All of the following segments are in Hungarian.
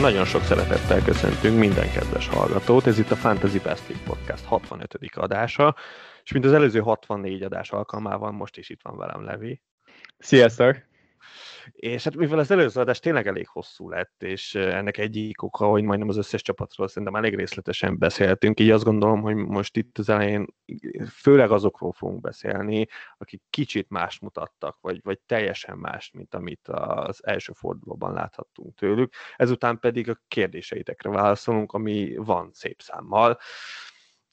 Nagyon sok szeretettel köszöntünk minden kedves hallgatót. Ez itt a Fantasy Best League Podcast 65. adása, és mint az előző 64 adás alkalmával most is itt van velem Levi. Sziasztok! És hát mivel az előző adás tényleg elég hosszú lett, és ennek egyik oka, hogy majdnem az összes csapatról szerintem elég részletesen beszéltünk, így azt gondolom, hogy most itt az elején főleg azokról fogunk beszélni, akik kicsit más mutattak, vagy, vagy teljesen más, mint amit az első fordulóban láthattunk tőlük. Ezután pedig a kérdéseitekre válaszolunk, ami van szép számmal.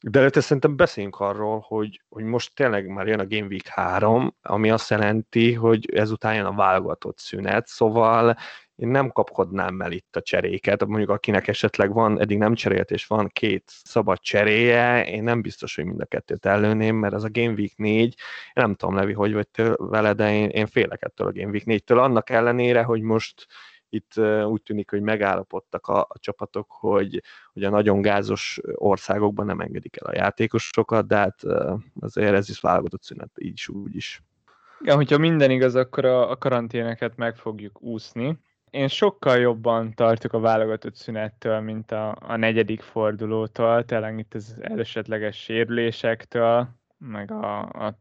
De előtte szerintem beszéljünk arról, hogy, hogy most tényleg már jön a Game Week 3, ami azt jelenti, hogy ezután jön a válogatott szünet, szóval én nem kapkodnám el itt a cseréket, mondjuk akinek esetleg van, eddig nem cserélt, és van két szabad cseréje, én nem biztos, hogy mind a kettőt előném, mert ez a Game Week 4, én nem tudom, Levi, hogy vagy vele, de én, én félek ettől a Game Week 4-től, annak ellenére, hogy most itt úgy tűnik, hogy megállapodtak a, a csapatok, hogy, hogy a nagyon gázos országokban nem engedik el a játékosokat, de hát azért ez is válogatott szünet, így is úgy is. Igen, hogyha minden igaz, akkor a, a karanténeket meg fogjuk úszni. Én sokkal jobban tartok a válogatott szünettől, mint a, a negyedik fordulótól, tényleg itt az esetleges sérülésektől, meg a, a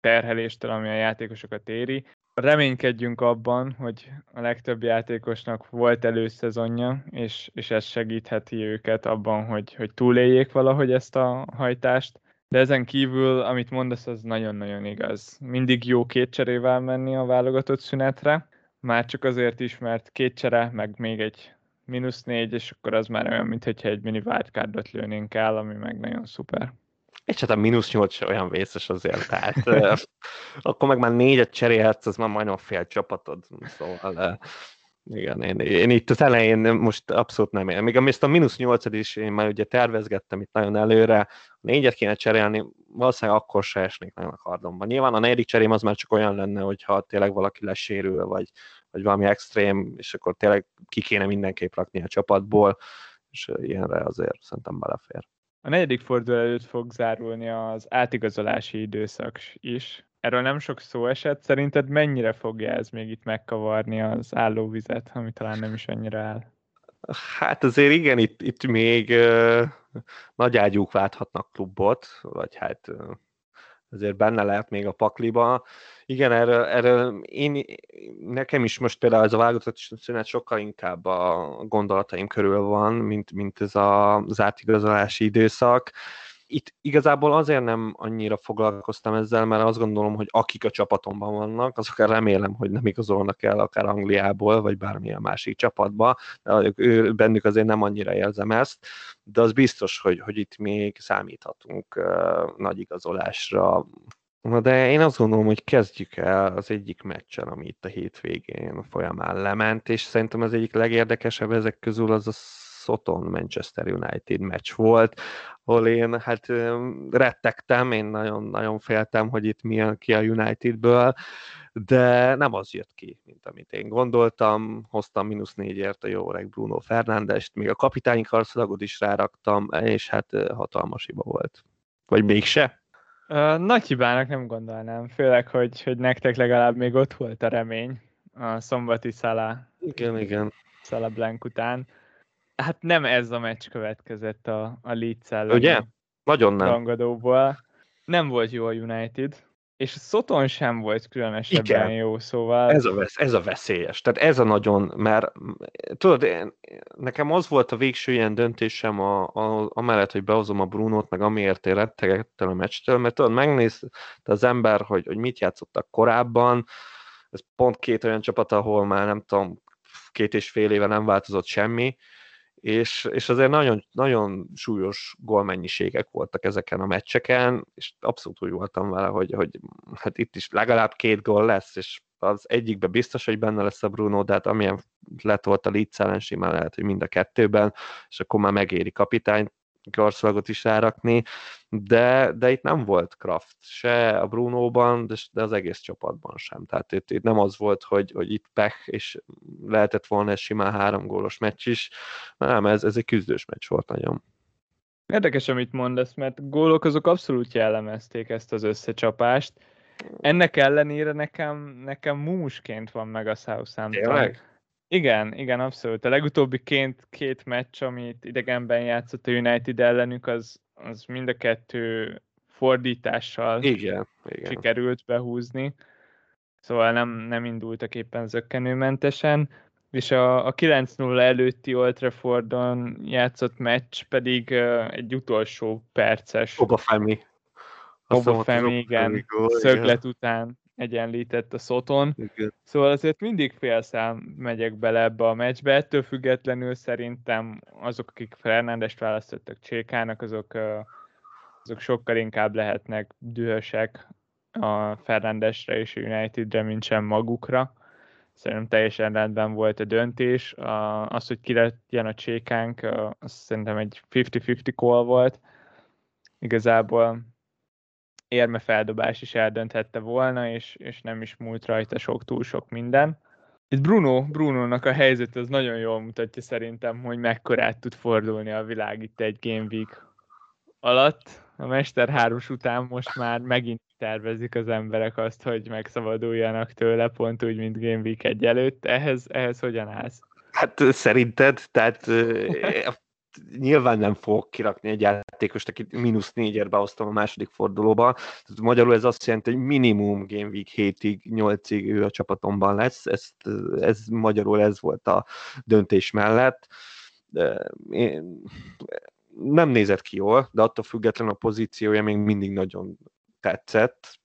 terheléstől, ami a játékosokat éri reménykedjünk abban, hogy a legtöbb játékosnak volt előszezonja, és, és ez segítheti őket abban, hogy, hogy túléljék valahogy ezt a hajtást. De ezen kívül, amit mondasz, az nagyon-nagyon igaz. Mindig jó két cserével menni a válogatott szünetre, már csak azért is, mert két csere, meg még egy mínusz négy, és akkor az már olyan, mintha egy mini wildcardot lőnénk el, ami meg nagyon szuper. És hát a mínusz nyolc olyan vészes azért, tehát akkor meg már négyet cserélhetsz, az már majdnem fél csapatod, szóval igen, én, én itt az elején most abszolút nem én. Még ezt a mínusz nyolcad is én már ugye tervezgettem itt nagyon előre, a négyet kéne cserélni, valószínűleg akkor se esnék nagyon a kardomban. Nyilván a negyedik cserém az már csak olyan lenne, hogyha tényleg valaki lesérül, vagy, vagy valami extrém, és akkor tényleg ki kéne mindenképp rakni a csapatból, és ilyenre azért szerintem belefér. A negyedik forduló előtt fog zárulni az átigazolási időszak is. Erről nem sok szó esett. Szerinted mennyire fogja ez még itt megkavarni az állóvizet, ami talán nem is annyira áll? Hát azért igen, itt, itt még uh, nagy ágyúk válthatnak klubot, vagy hát uh, azért benne lehet még a pakliba. Igen, erről, erről én, nekem is most például ez a válogatott szünet sokkal inkább a gondolataim körül van, mint, mint ez a, az átigazolási időszak. Itt igazából azért nem annyira foglalkoztam ezzel, mert azt gondolom, hogy akik a csapatomban vannak, azok remélem, hogy nem igazolnak el akár Angliából, vagy bármilyen másik csapatba, de ő, bennük azért nem annyira érzem ezt, de az biztos, hogy, hogy itt még számíthatunk uh, nagy igazolásra, Na de én azt gondolom, hogy kezdjük el az egyik meccsen, ami itt a hétvégén folyamán lement, és szerintem az egyik legérdekesebb ezek közül az a Soton Manchester United meccs volt, ahol én hát rettegtem, én nagyon-nagyon féltem, hogy itt milyen ki a Unitedből, de nem az jött ki, mint amit én gondoltam. Hoztam mínusz négyért a jó öreg Bruno Fernándest, még a kapitányi karszalagot is ráraktam, és hát hatalmas hiba volt. Vagy mégse? Nagy hibának nem gondolnám, főleg, hogy, hogy nektek legalább még ott volt a remény a szombati Szala, igen, igen. Szala Blank után. Hát nem ez a meccs következett a, a Leeds ellen. Ugye? Nagyon nem. Rangadóból. Nem volt jó a United, és Szoton sem volt különösebben Igen. jó, szóval... Ez a, vesz, ez a veszélyes, tehát ez a nagyon, mert tudod, én, nekem az volt a végső ilyen döntésem a, a, amellett, hogy behozom a Brunót, meg amiért én rettegettem a meccstől, mert tudod, megnézte az ember, hogy, hogy mit játszottak korábban, ez pont két olyan csapat, ahol már nem tudom, két és fél éve nem változott semmi, és, és azért nagyon, nagyon súlyos gólmennyiségek voltak ezeken a meccseken, és abszolút úgy voltam vele, hogy, hogy hát itt is legalább két gól lesz, és az egyikbe biztos, hogy benne lesz a Bruno, de hát amilyen lett volt a Leeds ellen, simán lehet, hogy mind a kettőben, és akkor már megéri kapitányt karszalagot is rárakni, de, de itt nem volt Kraft, se a Brunóban, de, de az egész csapatban sem. Tehát itt, itt nem az volt, hogy, hogy itt pech, és lehetett volna egy simán három gólos meccs is, nem, ez, ez egy küzdős meccs volt nagyon. Érdekes, amit mondasz, mert gólok azok abszolút jellemezték ezt az összecsapást. Ennek ellenére nekem, nekem múmusként van meg a Southampton. Tényleg? Igen, igen, abszolút. A legutóbbi két, két meccs, amit idegenben játszott a United ellenük, az, az mind a kettő fordítással igen, igen. sikerült behúzni. Szóval nem, nem indultak éppen zökkenőmentesen és a, a 9-0 előtti Old Traffordon játszott meccs pedig uh, egy utolsó perces. Obafemi. Obafemi, igen, szöglet után egyenlített a szoton. Igen. Szóval azért mindig félszám megyek bele ebbe a meccsbe, ettől függetlenül szerintem azok, akik Fernándest választottak Csékának, azok, azok sokkal inkább lehetnek dühösek a Fernándesre és a Unitedre, mint sem magukra szerintem teljesen rendben volt a döntés. Az, hogy ki legyen a csékánk, az szerintem egy 50-50 call volt. Igazából érme feldobás is eldönthette volna, és, és nem is múlt rajta sok, túl sok minden. Itt Bruno, Bruno-nak a helyzet az nagyon jól mutatja szerintem, hogy mekkorát tud fordulni a világ itt egy Game Week alatt. A Mester 3 után most már megint tervezik az emberek azt, hogy megszabaduljanak tőle, pont úgy, mint Game Week egy előtt. Ehhez, ehhez hogyan állsz? Hát szerinted, tehát nyilván nem fogok kirakni egy játékost, akit mínusz négyért behoztam a második fordulóba. Tehát magyarul ez azt jelenti, hogy minimum Game Week 7-ig, 8-ig ő a csapatomban lesz. Ezt, ez magyarul ez volt a döntés mellett. Én, nem nézett ki jól, de attól függetlenül a pozíciója még mindig nagyon tetszett,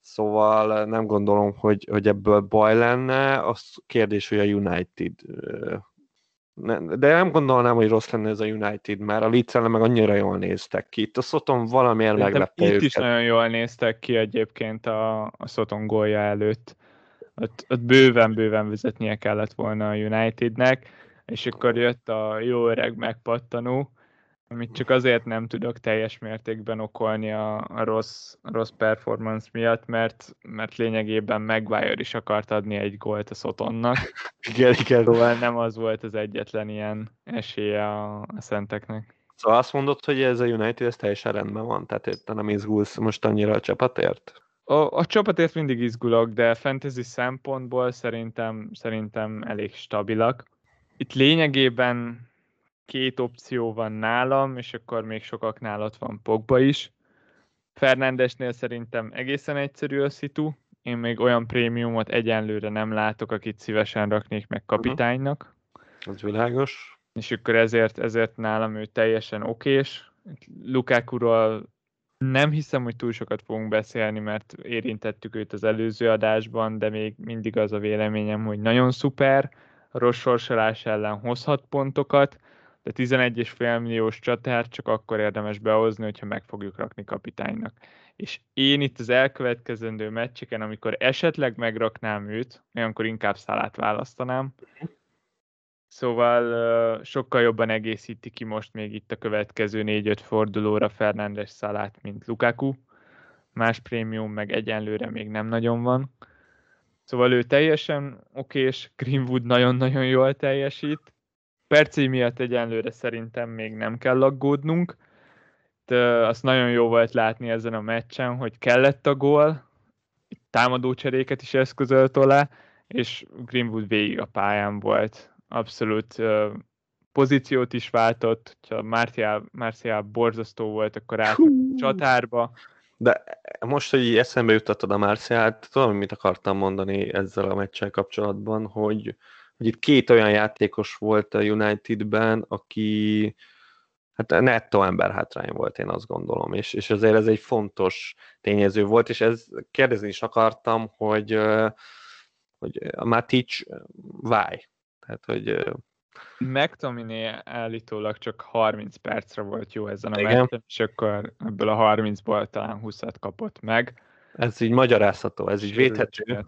szóval nem gondolom, hogy, hogy ebből baj lenne. Az kérdés, hogy a United de nem gondolnám, hogy rossz lenne ez a United, mert a leeds meg annyira jól néztek ki. Itt a Soton valamiért meglepte itt őket. is nagyon jól néztek ki egyébként a, a Soton gólja előtt. Ott, ott bőven-bőven vezetnie kellett volna a Unitednek, és akkor jött a jó öreg megpattanó, amit csak azért nem tudok teljes mértékben okolni a, a rossz, a rossz performance miatt, mert, mert lényegében Maguire is akart adni egy gólt a Sotonnak. igen, igen. Szóval nem az volt az egyetlen ilyen esélye a, a szenteknek. Szóval azt mondod, hogy ez a United ez teljesen rendben van, tehát te nem izgulsz most annyira a csapatért? A, a csapatért mindig izgulok, de fantasy szempontból szerintem, szerintem elég stabilak. Itt lényegében két opció van nálam, és akkor még sokaknál ott van Pogba is. Fernandesnél szerintem egészen egyszerű a szitu. Én még olyan prémiumot egyenlőre nem látok, akit szívesen raknék meg kapitánynak. Az világos. És akkor ezért, ezért nálam ő teljesen okés. Lukákuról nem hiszem, hogy túl sokat fogunk beszélni, mert érintettük őt az előző adásban, de még mindig az a véleményem, hogy nagyon szuper, rossz sorsolás ellen hozhat pontokat, de 11,5 milliós csatár csak akkor érdemes behozni, hogyha meg fogjuk rakni kapitánynak. És én itt az elkövetkezendő meccseken, amikor esetleg megraknám őt, olyankor inkább szalát választanám. Szóval sokkal jobban egészíti ki most még itt a következő 4-5 fordulóra Fernándes szalát, mint Lukaku. Más prémium meg egyenlőre még nem nagyon van. Szóval ő teljesen okés, Greenwood nagyon-nagyon jól teljesít, percé miatt egyenlőre szerintem még nem kell aggódnunk. De azt nagyon jó volt látni ezen a meccsen, hogy kellett a gól, támadó cseréket is eszközölt alá, és Greenwood végig a pályán volt. Abszolút pozíciót is váltott, ha Martial, Martial borzasztó volt, akkor át csatárba. De most, hogy eszembe jutottad a Marcialt, tudom, mit akartam mondani ezzel a meccsel kapcsolatban, hogy hogy itt két olyan játékos volt a Unitedben, aki hát nettó ember hátrány volt, én azt gondolom, és, és azért ez egy fontos tényező volt, és ez kérdezni is akartam, hogy, hogy a Matic váj. Tehát, hogy McTominay állítólag csak 30 percre volt jó ezen a meccsen, és akkor ebből a 30-ból talán 20-at kapott meg. Ez így magyarázható, ez így védhető,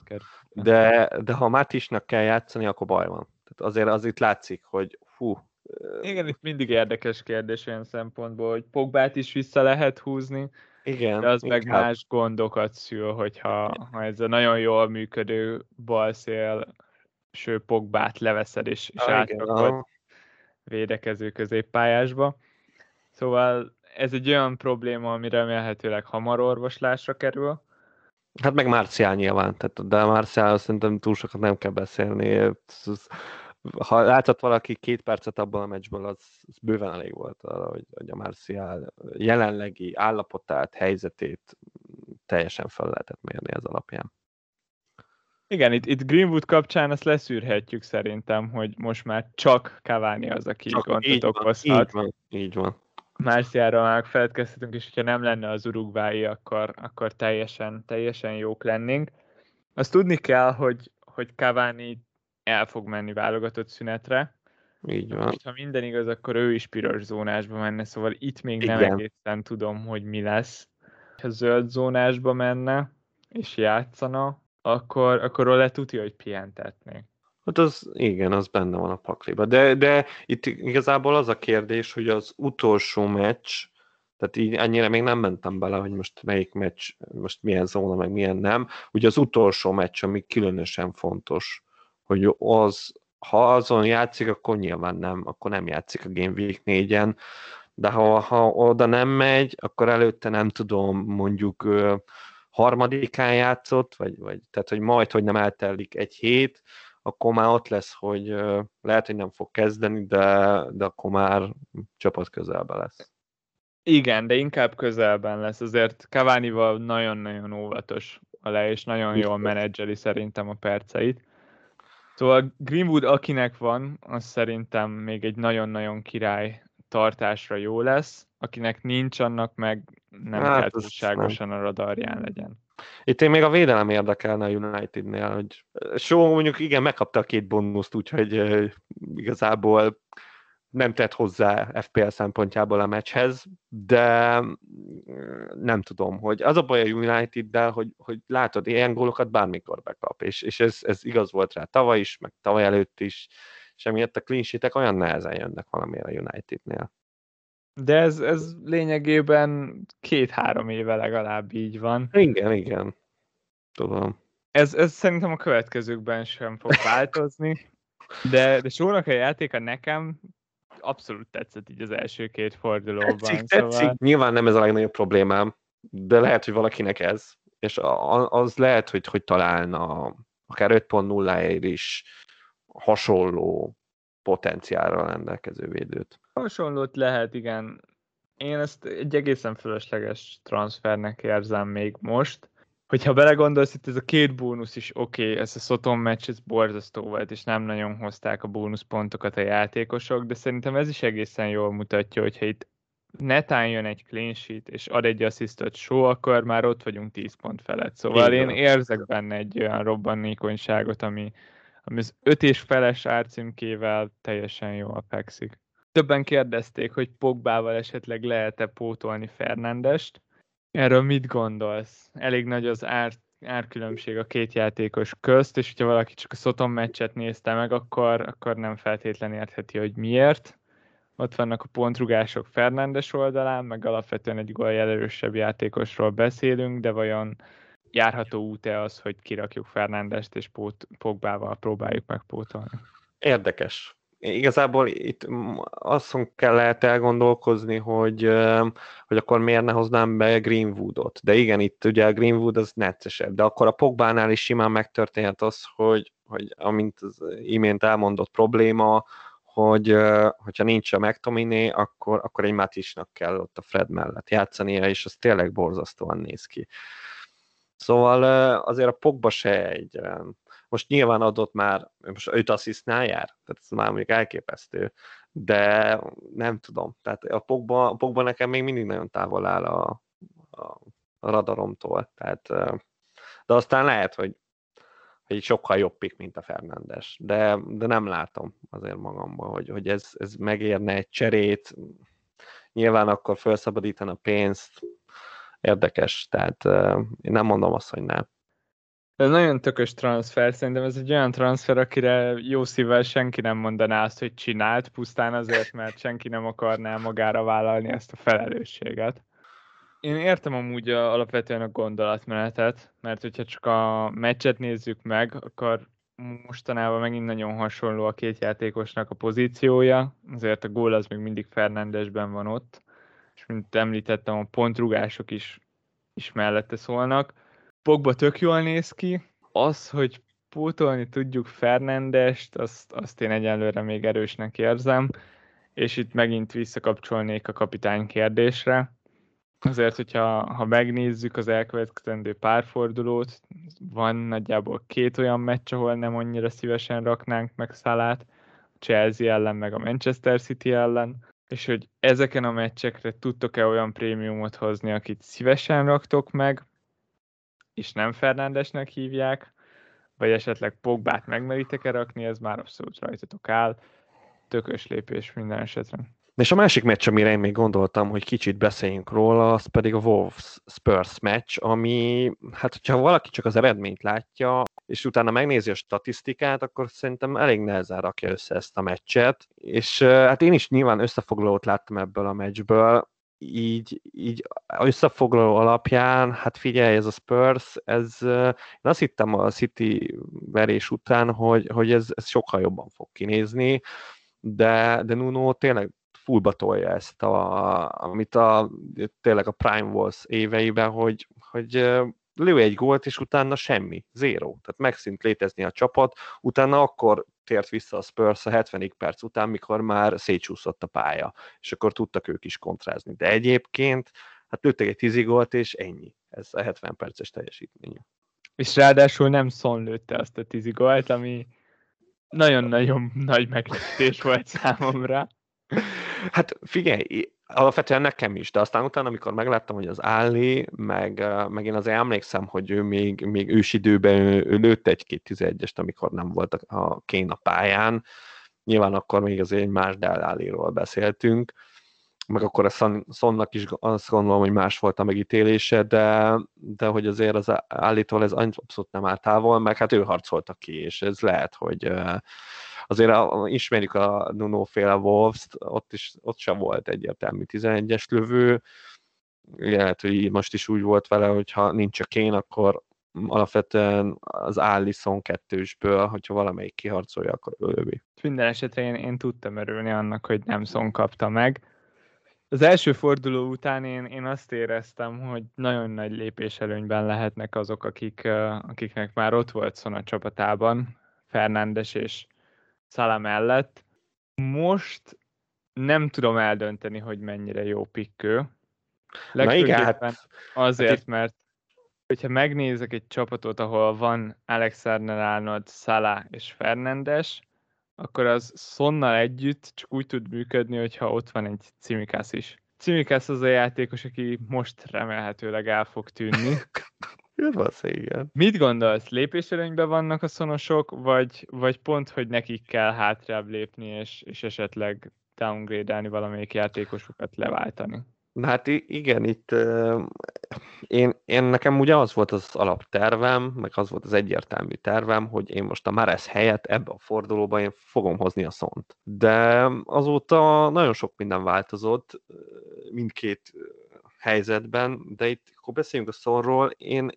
de, de ha Mátisnak kell játszani, akkor baj van. Tehát azért az itt látszik, hogy hú. Igen, itt mindig érdekes kérdés olyan szempontból, hogy Pogbát is vissza lehet húzni, igen, de az inkább. meg más gondokat szül, hogyha ha ez a nagyon jól működő balszél ső Pogbát leveszed és, és ah, átrakod védekező középpályásba. Szóval ez egy olyan probléma, ami remélhetőleg hamar orvoslásra kerül, Hát meg Marciál nyilván, tehát, de Marciál szerintem túl sokat nem kell beszélni. ha látott valaki két percet abban a meccsből, az, az bőven elég volt arra, hogy, hogy a Marcial jelenlegi állapotát, helyzetét teljesen fel lehetett mérni ez alapján. Igen, itt, itt Greenwood kapcsán azt leszűrhetjük szerintem, hogy most már csak Cavani az, aki csak gondot okozhat. Így van, így van. Márciára már feledkezhetünk, és hogyha nem lenne az urugvái, akkor, akkor teljesen, teljesen jók lennénk. Azt tudni kell, hogy, hogy Cavani el fog menni válogatott szünetre. Így van. És ha minden igaz, akkor ő is piros zónásba menne, szóval itt még Igen. nem egészen tudom, hogy mi lesz. Ha zöld zónásba menne, és játszana, akkor, akkor le tudja, hogy pihentetnék. Hát az, igen, az benne van a pakliba. De, de itt igazából az a kérdés, hogy az utolsó meccs, tehát így ennyire még nem mentem bele, hogy most melyik meccs, most milyen zóna, meg milyen nem. Ugye az utolsó meccs, ami különösen fontos, hogy az, ha azon játszik, akkor nyilván nem, akkor nem játszik a Game Week 4-en, de ha, ha oda nem megy, akkor előtte nem tudom, mondjuk harmadikán játszott, vagy, vagy tehát, hogy majd, hogy nem eltelik egy hét, akkor már ott lesz, hogy lehet, hogy nem fog kezdeni, de, de akkor már csapat közelben lesz. Igen, de inkább közelben lesz. Azért Cavani-val nagyon-nagyon óvatos le, és nagyon jól menedzseli szerintem a perceit. Szóval Greenwood, akinek van, az szerintem még egy nagyon-nagyon király tartásra jó lesz, akinek nincs, annak meg nem hát kell túlságosan a radarján legyen. Itt én még a védelem érdekelne a Unitednél, hogy Show mondjuk igen, megkapta a két bónuszt, úgyhogy igazából nem tett hozzá FPL szempontjából a meccshez, de nem tudom, hogy az a baj a United-del, hogy, hogy látod, ilyen gólokat bármikor bekap, és, és ez, ez igaz volt rá tavaly is, meg tavaly előtt is, és emiatt a clean olyan nehezen jönnek valamire a Unitednél. De ez, ez lényegében két-három éve legalább így van. Igen, igen. Tudom. Ez, ez szerintem a következőkben sem fog változni. De, de Sónak a játéka nekem abszolút tetszett így az első két fordulóban. Tetszik, szóval... tetszik. Nyilván nem ez a legnagyobb problémám, de lehet, hogy valakinek ez. És az lehet, hogy, hogy találna akár 5.0-ért is hasonló potenciálra rendelkező védőt. Hasonlót lehet, igen. Én ezt egy egészen fölösleges transfernek érzem még most. Hogyha belegondolsz, itt ez a két bónusz is oké, okay, ez a Soton meccs, ez borzasztó volt, és nem nagyon hozták a bónuszpontokat a játékosok, de szerintem ez is egészen jól mutatja, hogyha itt netán jön egy clean sheet, és ad egy asszisztot show, akkor már ott vagyunk 10 pont felett. Szóval én érzek benne egy olyan robbanékonyságot, ami, ami az öt és feles árcímkével teljesen jól fekszik. Többen kérdezték, hogy Pogbával esetleg lehet-e pótolni Fernandest. Erről mit gondolsz? Elég nagy az ár, árkülönbség a két játékos közt, és hogyha valaki csak a Soton meccset nézte meg, akkor, akkor nem feltétlenül értheti, hogy miért. Ott vannak a pontrugások Fernandes oldalán, meg alapvetően egy góljelölősebb játékosról beszélünk, de vajon járható út-e az, hogy kirakjuk Fernándest és Pogbával próbáljuk megpótolni? Érdekes. Igazából itt azon kell lehet elgondolkozni, hogy, hogy akkor miért ne hoznám be Greenwoodot. De igen, itt ugye a Greenwood az neccesebb, de akkor a Pogbánál is simán megtörténhet az, hogy, hogy amint az imént elmondott probléma, hogy hogyha nincs a McTominay, akkor, akkor egy Matisnak kell ott a Fred mellett játszania, és az tényleg borzasztóan néz ki. Szóval azért a Pogba se egy, most nyilván adott már, most öt asszisztnál jár, tehát ez már mondjuk elképesztő, de nem tudom, tehát a Pogba, a Pogba nekem még mindig nagyon távol áll a, a, radaromtól, tehát de aztán lehet, hogy, hogy sokkal jobb pik, mint a Fernandes, de, de nem látom azért magamban, hogy, hogy ez, ez megérne egy cserét, nyilván akkor felszabadítana pénzt, érdekes, tehát én nem mondom azt, hogy nem. Ez nagyon tökös transfer, szerintem ez egy olyan transfer, akire jó szívvel senki nem mondaná azt, hogy csinált, pusztán azért, mert senki nem akarná magára vállalni ezt a felelősséget. Én értem amúgy a, alapvetően a gondolatmenetet, mert hogyha csak a meccset nézzük meg, akkor mostanában megint nagyon hasonló a két játékosnak a pozíciója, azért a gól az még mindig Fernandesben van ott, és mint említettem, a pontrugások is, is mellette szólnak. Pogba tök jól néz ki, az, hogy pótolni tudjuk Fernandest, azt, azt én egyenlőre még erősnek érzem, és itt megint visszakapcsolnék a kapitány kérdésre. Azért, hogyha ha megnézzük az elkövetkezendő párfordulót, van nagyjából két olyan meccs, ahol nem annyira szívesen raknánk meg Szalát, Chelsea ellen, meg a Manchester City ellen, és hogy ezeken a meccsekre tudtok-e olyan prémiumot hozni, akit szívesen raktok meg, és nem Fernándesnek hívják, vagy esetleg Pogbát megmeritek-e rakni, ez már abszolút rajtatok áll. Tökös lépés minden esetre. És a másik meccs, amire én még gondoltam, hogy kicsit beszéljünk róla, az pedig a Wolves Spurs meccs, ami, hát hogyha valaki csak az eredményt látja, és utána megnézi a statisztikát, akkor szerintem elég nehezen rakja össze ezt a meccset, és hát én is nyilván összefoglalót láttam ebből a meccsből, így, így összefoglaló alapján, hát figyelj, ez a Spurs, ez, én azt hittem a City verés után, hogy, hogy ez, ez sokkal jobban fog kinézni, de, de Nuno tényleg fullba tolja ezt, a, amit a, tényleg a Prime Wars éveiben, hogy, hogy lő egy gólt, és utána semmi, zéro. Tehát megszint létezni a csapat, utána akkor tért vissza a Spurs a 70. perc után, mikor már szétsúszott a pálya, és akkor tudtak ők is kontrázni. De egyébként, hát lőttek egy tízigolt, és ennyi. Ez a 70 perces teljesítmény. És ráadásul nem Son lőtte azt a tízigolt, ami nagyon-nagyon nagy meglepetés volt számomra. Hát figyelj, alapvetően nekem is, de aztán utána, amikor megláttam, hogy az Áli, meg, meg én azért emlékszem, hogy ő még, még ősidőben ő, ő lőtt egy-két 11-est, amikor nem volt a, Kén a pályán. Nyilván akkor még azért egy más Delláliról beszéltünk, meg akkor a Szonnak is azt gondolom, hogy más volt a megítélése, de, de hogy azért az állítól ez abszolút nem áll távol, meg hát ő harcolta ki, és ez lehet, hogy azért ismerjük a Nuno féle wolves ott, is, ott sem volt egyértelmű 11-es lövő, lehet, hogy most is úgy volt vele, hogy ha nincs a kén, akkor alapvetően az Allison kettősből, hogyha valamelyik kiharcolja, akkor lövi. Minden esetre én, én tudtam örülni annak, hogy nem Son kapta meg. Az első forduló után én, én azt éreztem, hogy nagyon nagy lépés előnyben lehetnek azok, akik, akiknek már ott volt Son a csapatában, Fernándes és Szala mellett. Most nem tudom eldönteni, hogy mennyire jó pikkő. Legfőképpen hát, azért, hát mert hogyha megnézek egy csapatot, ahol van Alexander Arnold, Salah és Fernandes, akkor az Sonnal együtt csak úgy tud működni, hogyha ott van egy Cimikász is. Cimikász az a játékos, aki most remélhetőleg el fog tűnni. igen. Mit gondolsz, lépéselőnyben vannak a szonosok, vagy, vagy pont, hogy nekik kell hátrább lépni, és, és esetleg downgrade-elni valamelyik játékosokat leváltani? Hát igen, itt én, én nekem ugye az volt az alaptervem, meg az volt az egyértelmű tervem, hogy én most a Mares helyett ebbe a fordulóba én fogom hozni a szont. De azóta nagyon sok minden változott mindkét helyzetben, de itt, akkor beszéljünk a szorról, én,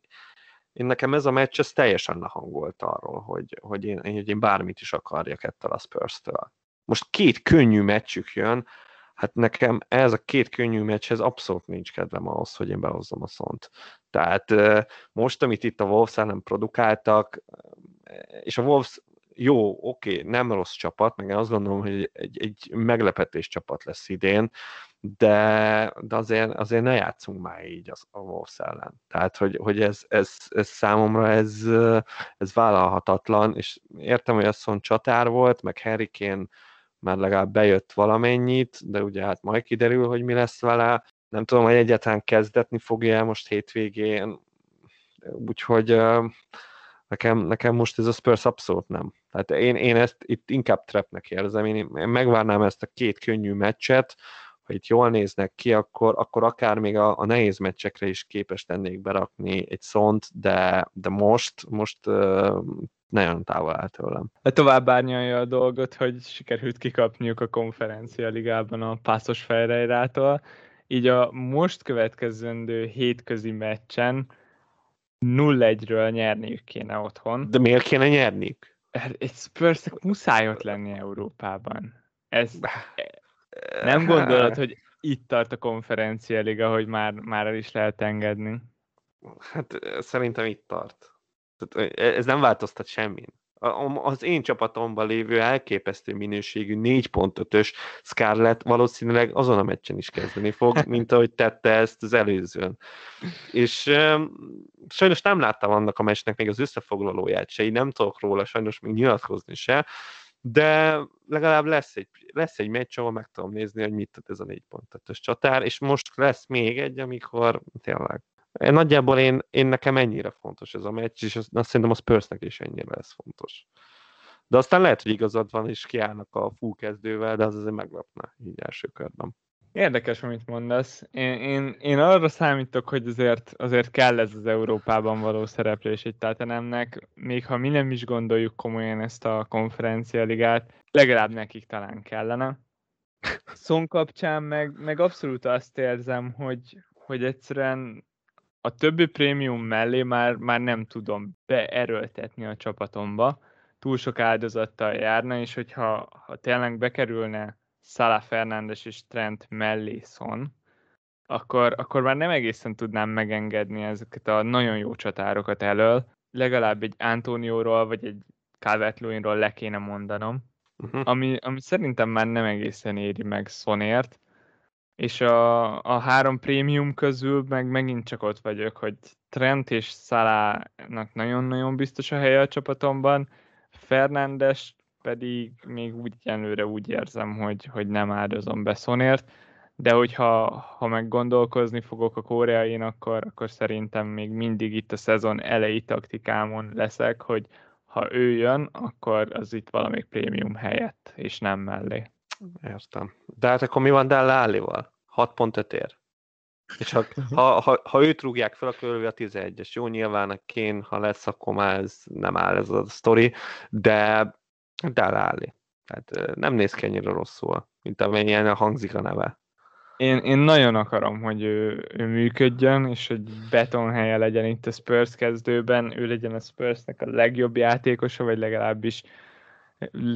én nekem ez a meccs, ez teljesen lehangolt arról, hogy, hogy, én, hogy én bármit is akarjak ettől a Spurs-től. Most két könnyű meccsük jön, hát nekem ez a két könnyű meccshez abszolút nincs kedvem ahhoz, hogy én behozzam a szont. Tehát most, amit itt a Wolves ellen produkáltak, és a Wolves jó, oké, okay, nem rossz csapat, meg én azt gondolom, hogy egy, egy meglepetés csapat lesz idén, de, de azért, azért ne játszunk már így az, a Wolves ellen. Tehát, hogy, hogy ez, ez, ez, számomra ez, ez vállalhatatlan, és értem, hogy az csatár volt, meg Harry Kane már legalább bejött valamennyit, de ugye hát majd kiderül, hogy mi lesz vele. Nem tudom, hogy egyáltalán kezdetni fogja most hétvégén, úgyhogy nekem, nekem most ez a Spurs abszolút nem. Tehát én, én ezt itt inkább trapnek érzem, én, én megvárnám ezt a két könnyű meccset, ha itt jól néznek ki, akkor, akkor akár még a, a nehéz meccsekre is képes tennék berakni egy szont, de, de most, most uh, nagyon távol áll tőlem. Tovább árnyalja a dolgot, hogy sikerült kikapniuk a konferencia ligában a Pászos Ferreirától, így a most következendő hétközi meccsen 0-1-ről nyerniük kéne otthon. De miért kéne nyerniük? Egy spurs muszáj ott lenni Európában. Ez, nem gondolod, hogy itt tart a konferencia liga, hogy már, már el is lehet engedni? Hát szerintem itt tart. Tehát ez nem változtat semmin az én csapatomban lévő elképesztő minőségű 4.5-ös Scarlett valószínűleg azon a meccsen is kezdeni fog, mint ahogy tette ezt az előzőn. És um, sajnos nem láttam annak a meccsnek még az összefoglalóját se, így nem tudok róla sajnos még nyilatkozni se, de legalább lesz egy, lesz egy meccs, ahol meg tudom nézni, hogy mit tett ez a 4.5-ös csatár, és most lesz még egy, amikor tényleg Nagyjából én, én nekem ennyire fontos ez a meccs, és azt, azt szerintem a Spursnek is ennyire lesz fontos. De aztán lehet, hogy igazad van, és kiállnak a full kezdővel, de az azért meglepne így első körben. Érdekes, amit mondasz. Én, én, én arra számítok, hogy azért, azért kell ez az Európában való szereplés egy Tatanemnek, még ha mi nem is gondoljuk komolyan ezt a konferencialigát, legalább nekik talán kellene. Szon kapcsán meg, meg abszolút azt érzem, hogy, hogy egyszerűen a többi prémium mellé már, már nem tudom beerőltetni a csapatomba, túl sok áldozattal járna, és hogyha ha tényleg bekerülne Salah Fernández és Trent mellé Son, akkor, akkor már nem egészen tudnám megengedni ezeket a nagyon jó csatárokat elől. Legalább egy Antónióról vagy egy calvert le kéne mondanom, uh-huh. ami, ami szerintem már nem egészen éri meg Sonért, és a, a három prémium közül meg megint csak ott vagyok, hogy Trent és Szalának nagyon-nagyon biztos a helye a csapatomban, Fernándes pedig még úgy előre úgy érzem, hogy, hogy nem áldozom be de hogyha ha meg gondolkozni fogok a koreain, akkor, akkor szerintem még mindig itt a szezon elejé taktikámon leszek, hogy ha ő jön, akkor az itt valamelyik prémium helyett, és nem mellé. Értem. De hát akkor mi van Della Allival? 6.5 ér. És ha, ha, ha, ha őt rúgják fel, akkor ő a 11-es. Jó, nyilván a Kén, ha lesz, akkor már ez nem áll ez a sztori, de Della Alli. Tehát nem néz ki ennyire rosszul, mint amennyien hangzik a neve. Én, én nagyon akarom, hogy ő, ő működjön, és hogy betonhelye legyen itt a Spurs kezdőben, ő legyen a Spursnek a legjobb játékosa, vagy legalábbis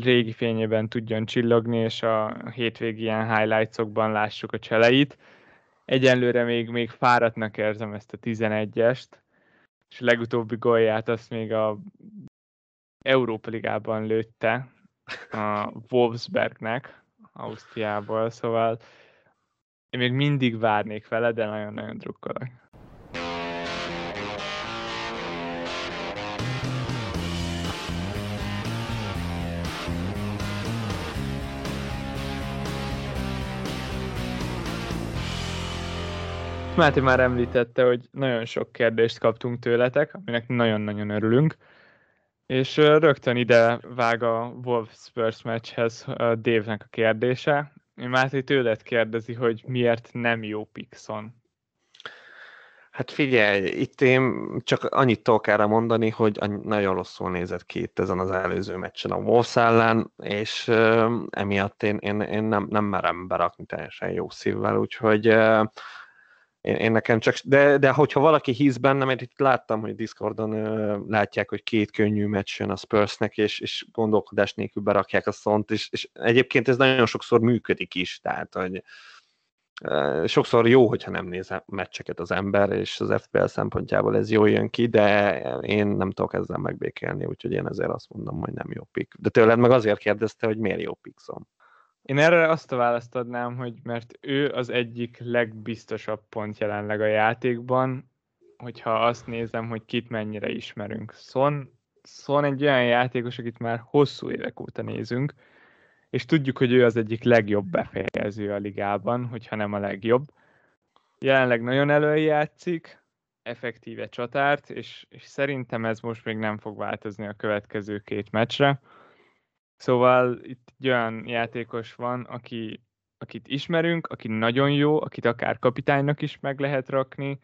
régi fényében tudjon csillogni, és a hétvégi ilyen highlightsokban lássuk a cseleit. Egyenlőre még, még fáradtnak érzem ezt a 11-est, és a legutóbbi gólját azt még a Európa Ligában lőtte a Wolfsbergnek, Ausztriából, szóval én még mindig várnék vele, de nagyon-nagyon drukkolok. Máté már említette, hogy nagyon sok kérdést kaptunk tőletek, aminek nagyon-nagyon örülünk. És rögtön ide vág a Wolf Spurs meccshez Dave-nek a kérdése. Máté tőled kérdezi, hogy miért nem jó Pixon. Hát figyelj, itt én csak annyit tudok erre mondani, hogy nagyon rosszul nézett ki itt ezen az előző meccsen a Wolves ellen, és emiatt én, én, én nem, nem merem berakni teljesen jó szívvel, úgyhogy uh, én, én nekem csak, de, de hogyha valaki hisz benne, mert itt láttam, hogy Discordon uh, látják, hogy két könnyű meccs jön a Spursnek, és, és gondolkodás nélkül berakják a szont, és, és egyébként ez nagyon sokszor működik is, tehát, hogy sokszor jó, hogyha nem néz meccseket az ember, és az FPL szempontjából ez jól jön ki, de én nem tudok ezzel megbékélni, úgyhogy én ezért azt mondom, hogy nem jó pick. De tőled meg azért kérdezte, hogy miért jó pick én erre azt a választ adnám, hogy mert ő az egyik legbiztosabb pont jelenleg a játékban, hogyha azt nézem, hogy kit mennyire ismerünk. Son, Son egy olyan játékos, akit már hosszú évek óta nézünk, és tudjuk, hogy ő az egyik legjobb befejező a ligában, hogyha nem a legjobb. Jelenleg nagyon előjátszik, effektíve csatárt, és, és szerintem ez most még nem fog változni a következő két meccsre. Szóval itt egy olyan játékos van, aki, akit ismerünk, aki nagyon jó, akit akár kapitánynak is meg lehet rakni,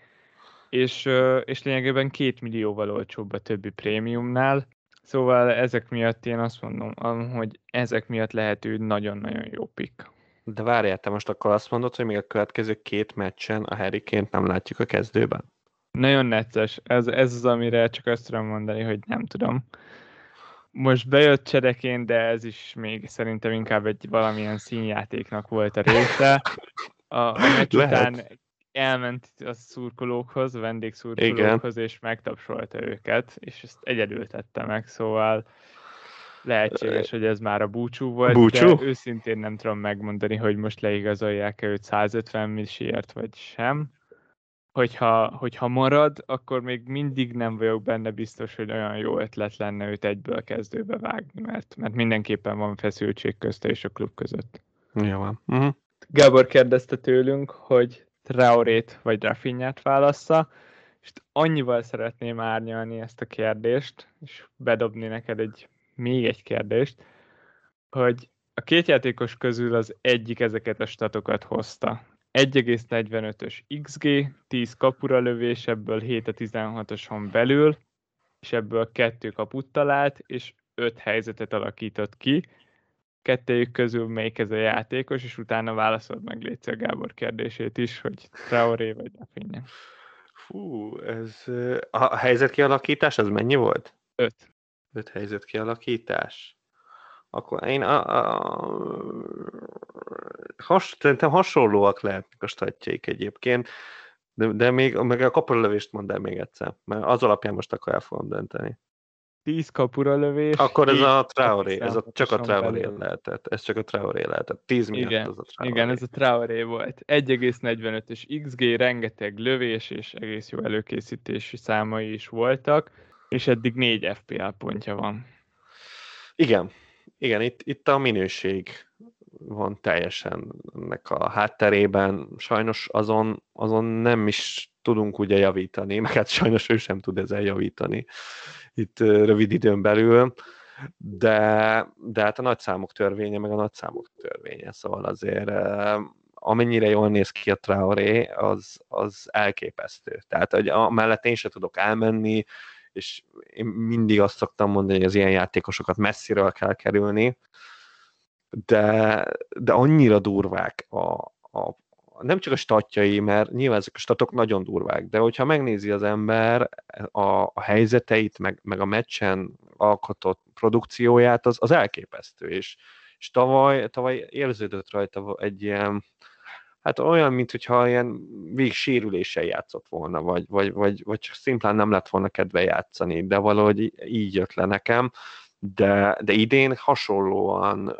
és, és lényegében két millióval olcsóbb a többi prémiumnál. Szóval ezek miatt én azt mondom, hogy ezek miatt lehet ő nagyon-nagyon jó pick. De várjál, te most akkor azt mondod, hogy még a következő két meccsen a harry nem látjuk a kezdőben? Nagyon necces. Ez, ez az, amire csak azt tudom mondani, hogy nem tudom most bejött csereként, de ez is még szerintem inkább egy valamilyen színjátéknak volt a része. A, a meccs után elment a szurkolókhoz, a vendégszurkolókhoz, Igen. és megtapsolta őket, és ezt egyedül tette meg, szóval lehetséges, hogy ez már a búcsú volt, búcsú? de őszintén nem tudom megmondani, hogy most leigazolják-e őt 150 milliért, vagy sem. Hogyha, hogyha marad, akkor még mindig nem vagyok benne biztos, hogy olyan jó ötlet lenne őt egyből kezdőbe vágni, mert, mert mindenképpen van feszültség közte és a klub között. Jó van. Uh-huh. Gábor kérdezte tőlünk, hogy Traorét vagy Rafinhát válassza, és annyival szeretném árnyalni ezt a kérdést, és bedobni neked egy még egy kérdést, hogy a két játékos közül az egyik ezeket a statokat hozta. 1,45-ös XG, 10 kapura lövés, ebből 7 a 16-oson belül, és ebből kettő kaput talált, és öt helyzetet alakított ki. Kettőjük közül melyik ez a játékos, és utána válaszold meg Léci a Gábor kérdését is, hogy Traoré vagy Rafinha. Fú, ez a helyzet kialakítás, az mennyi volt? Öt öt helyzet kialakítás, akkor én a, a, has, szerintem hasonlóak lehetnek a statjaik egyébként, de, de még meg a kapuralövést mondd el még egyszer, mert az alapján most akkor el fogom dönteni. 10 kapura lövés. Akkor ez a Traoré, ez a, csak a Traoré lehetett. Ez csak a Traoré lehetett. 10 miatt igen, az a Traoré. Igen, ez a Traoré volt. 1,45-ös XG, rengeteg lövés és egész jó előkészítési számai is voltak és eddig négy FPL pontja van. Igen, igen, itt, itt a minőség van teljesen ennek a hátterében. Sajnos azon, azon nem is tudunk ugye javítani, meg hát sajnos ő sem tud ezzel javítani itt rövid időn belül, de, de hát a nagyszámok törvénye, meg a nagyszámok törvénye, szóval azért amennyire jól néz ki a Traoré, az, az elképesztő. Tehát, hogy mellett én sem tudok elmenni, és én mindig azt szoktam mondani, hogy az ilyen játékosokat messziről kell kerülni, de, de annyira durvák a, a, nem csak a statjai, mert nyilván ezek a statok nagyon durvák, de hogyha megnézi az ember a, a helyzeteit, meg, meg a meccsen alkotott produkcióját, az, az elképesztő, és, és tavaly, tavaly érződött rajta egy ilyen, hát olyan, mintha ilyen vég sérüléssel játszott volna, vagy, vagy, vagy, vagy csak szimplán nem lett volna kedve játszani, de valahogy így jött le nekem, de, de idén hasonlóan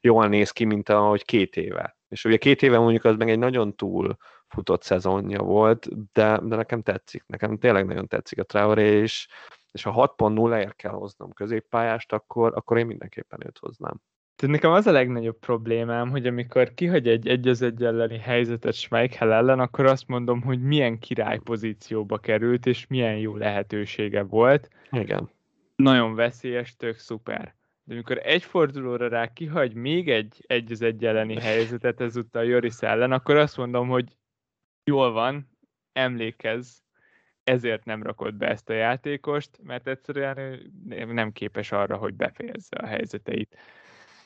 jól néz ki, mint ahogy két éve. És ugye két éve mondjuk az meg egy nagyon túl futott szezonja volt, de, de nekem tetszik, nekem tényleg nagyon tetszik a Traoré, és, és ha 6.0-ért kell hoznom középpályást, akkor, akkor én mindenképpen őt hoznám. Tehát nekem az a legnagyobb problémám, hogy amikor kihagy egy egy az egy elleni helyzetet Schmeichel ellen, akkor azt mondom, hogy milyen király pozícióba került, és milyen jó lehetősége volt. Igen. Nagyon veszélyes, tök szuper. De amikor egy fordulóra rá kihagy még egy egy az egy elleni helyzetet ezúttal Joris ellen, akkor azt mondom, hogy jól van, emlékezz, ezért nem rakott be ezt a játékost, mert egyszerűen nem képes arra, hogy befejezze a helyzeteit.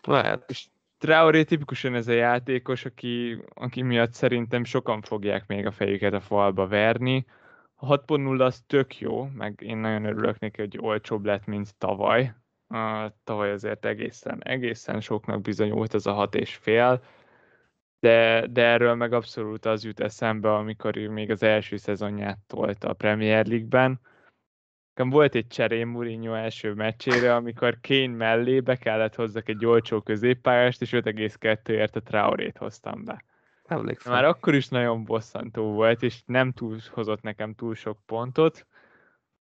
Lehet. És Traoré tipikusan ez a játékos, aki, aki miatt szerintem sokan fogják még a fejüket a falba verni. A 6.0 az tök jó, meg én nagyon örülök neki, hogy olcsóbb lett, mint tavaly. Uh, tavaly azért egészen, egészen soknak bizonyult ez a hat és fél, de, de erről meg abszolút az jut eszembe, amikor ő még az első szezonját tolta a Premier League-ben, Nekem volt egy cserém Mourinho első meccsére, amikor Kane mellé be kellett hozzak egy olcsó középpályást, és 5,2-ért a Traorét hoztam be. Emlékszem. Már akkor is nagyon bosszantó volt, és nem túl, hozott nekem túl sok pontot,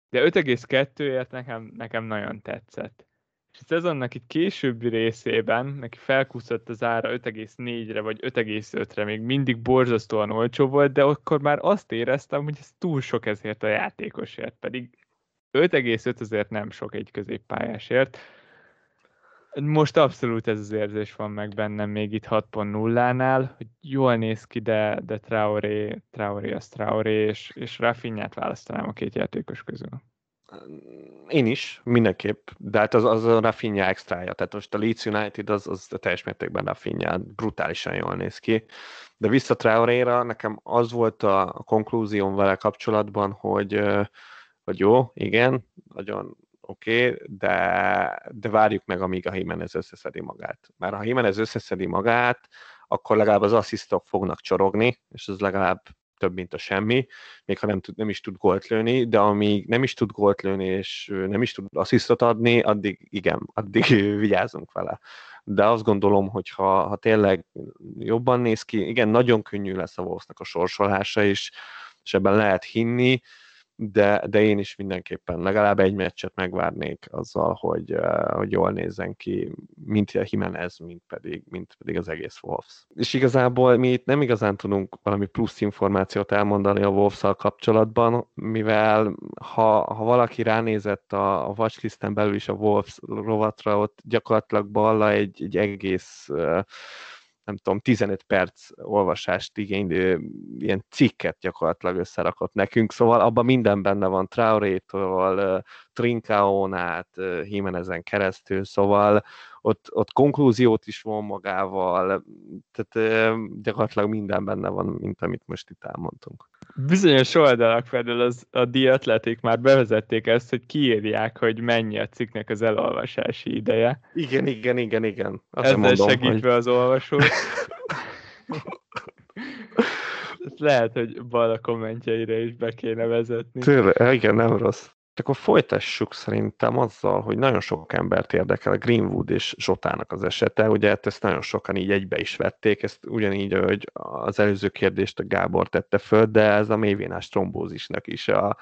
de 5,2-ért nekem, nekem nagyon tetszett. És a szezonnak itt későbbi részében neki felkúszott az ára 5,4-re vagy 5,5-re, még mindig borzasztóan olcsó volt, de akkor már azt éreztem, hogy ez túl sok ezért a játékosért, pedig 5,5 azért nem sok egy középpályásért. Most abszolút ez az érzés van meg bennem még itt 6.0-nál, hogy jól néz ki, de, de Traoré, Traoré az Traoré, és, és Rafinhát választanám a két játékos közül. Én is, mindenképp, de hát az, az a Rafinha extrája, tehát most a Leeds United az, az teljes mértékben Rafinha, brutálisan jól néz ki. De vissza Traoréra, nekem az volt a konklúzióm vele kapcsolatban, hogy hogy jó, igen, nagyon oké, okay, de, de várjuk meg, amíg a Jimenez összeszedi magát. Mert ha Jimenez összeszedi magát, akkor legalább az asszisztok fognak csorogni, és ez legalább több, mint a semmi, még ha nem, tud, nem is tud gólt lőni, de amíg nem is tud gólt lőni, és nem is tud asszisztot adni, addig igen, addig vigyázunk vele. De azt gondolom, hogy ha, ha tényleg jobban néz ki, igen, nagyon könnyű lesz a Wolvesnak a sorsolása is, és ebben lehet hinni, de, de én is mindenképpen legalább egy meccset megvárnék azzal, hogy, hogy jól nézzen ki, mint a Jimenez, mint pedig, mint pedig az egész Wolves. És igazából mi itt nem igazán tudunk valami plusz információt elmondani a wolves kapcsolatban, mivel ha, ha valaki ránézett a, a watchlisten belül is a Wolves rovatra, ott gyakorlatilag Balla egy, egy egész uh, nem tudom, 15 perc olvasást igénylő ilyen cikket gyakorlatilag összerakott nekünk, szóval abban minden benne van, Traoré-tól, Trinkaonát, Jimenezen keresztül, szóval ott, ott konklúziót is von magával, tehát gyakorlatilag minden benne van, mint amit most itt elmondtunk. Bizonyos oldalak felől az, a diatletik már bevezették ezt, hogy kiírják, hogy mennyi a cikknek az elolvasási ideje. Igen, igen, igen, igen. Azt Ezzel mondom, segítve hogy... az olvasót. lehet, hogy bal a kommentjeire is be kéne vezetni. Tőle, igen, nem rossz. Akkor folytassuk szerintem azzal, hogy nagyon sok embert érdekel a Greenwood és Zsotának az esete. Ugye hát ezt nagyon sokan így egybe is vették, ezt ugyanígy, hogy az előző kérdést a Gábor tette föl, de ez a mélyvénás trombózisnak is a,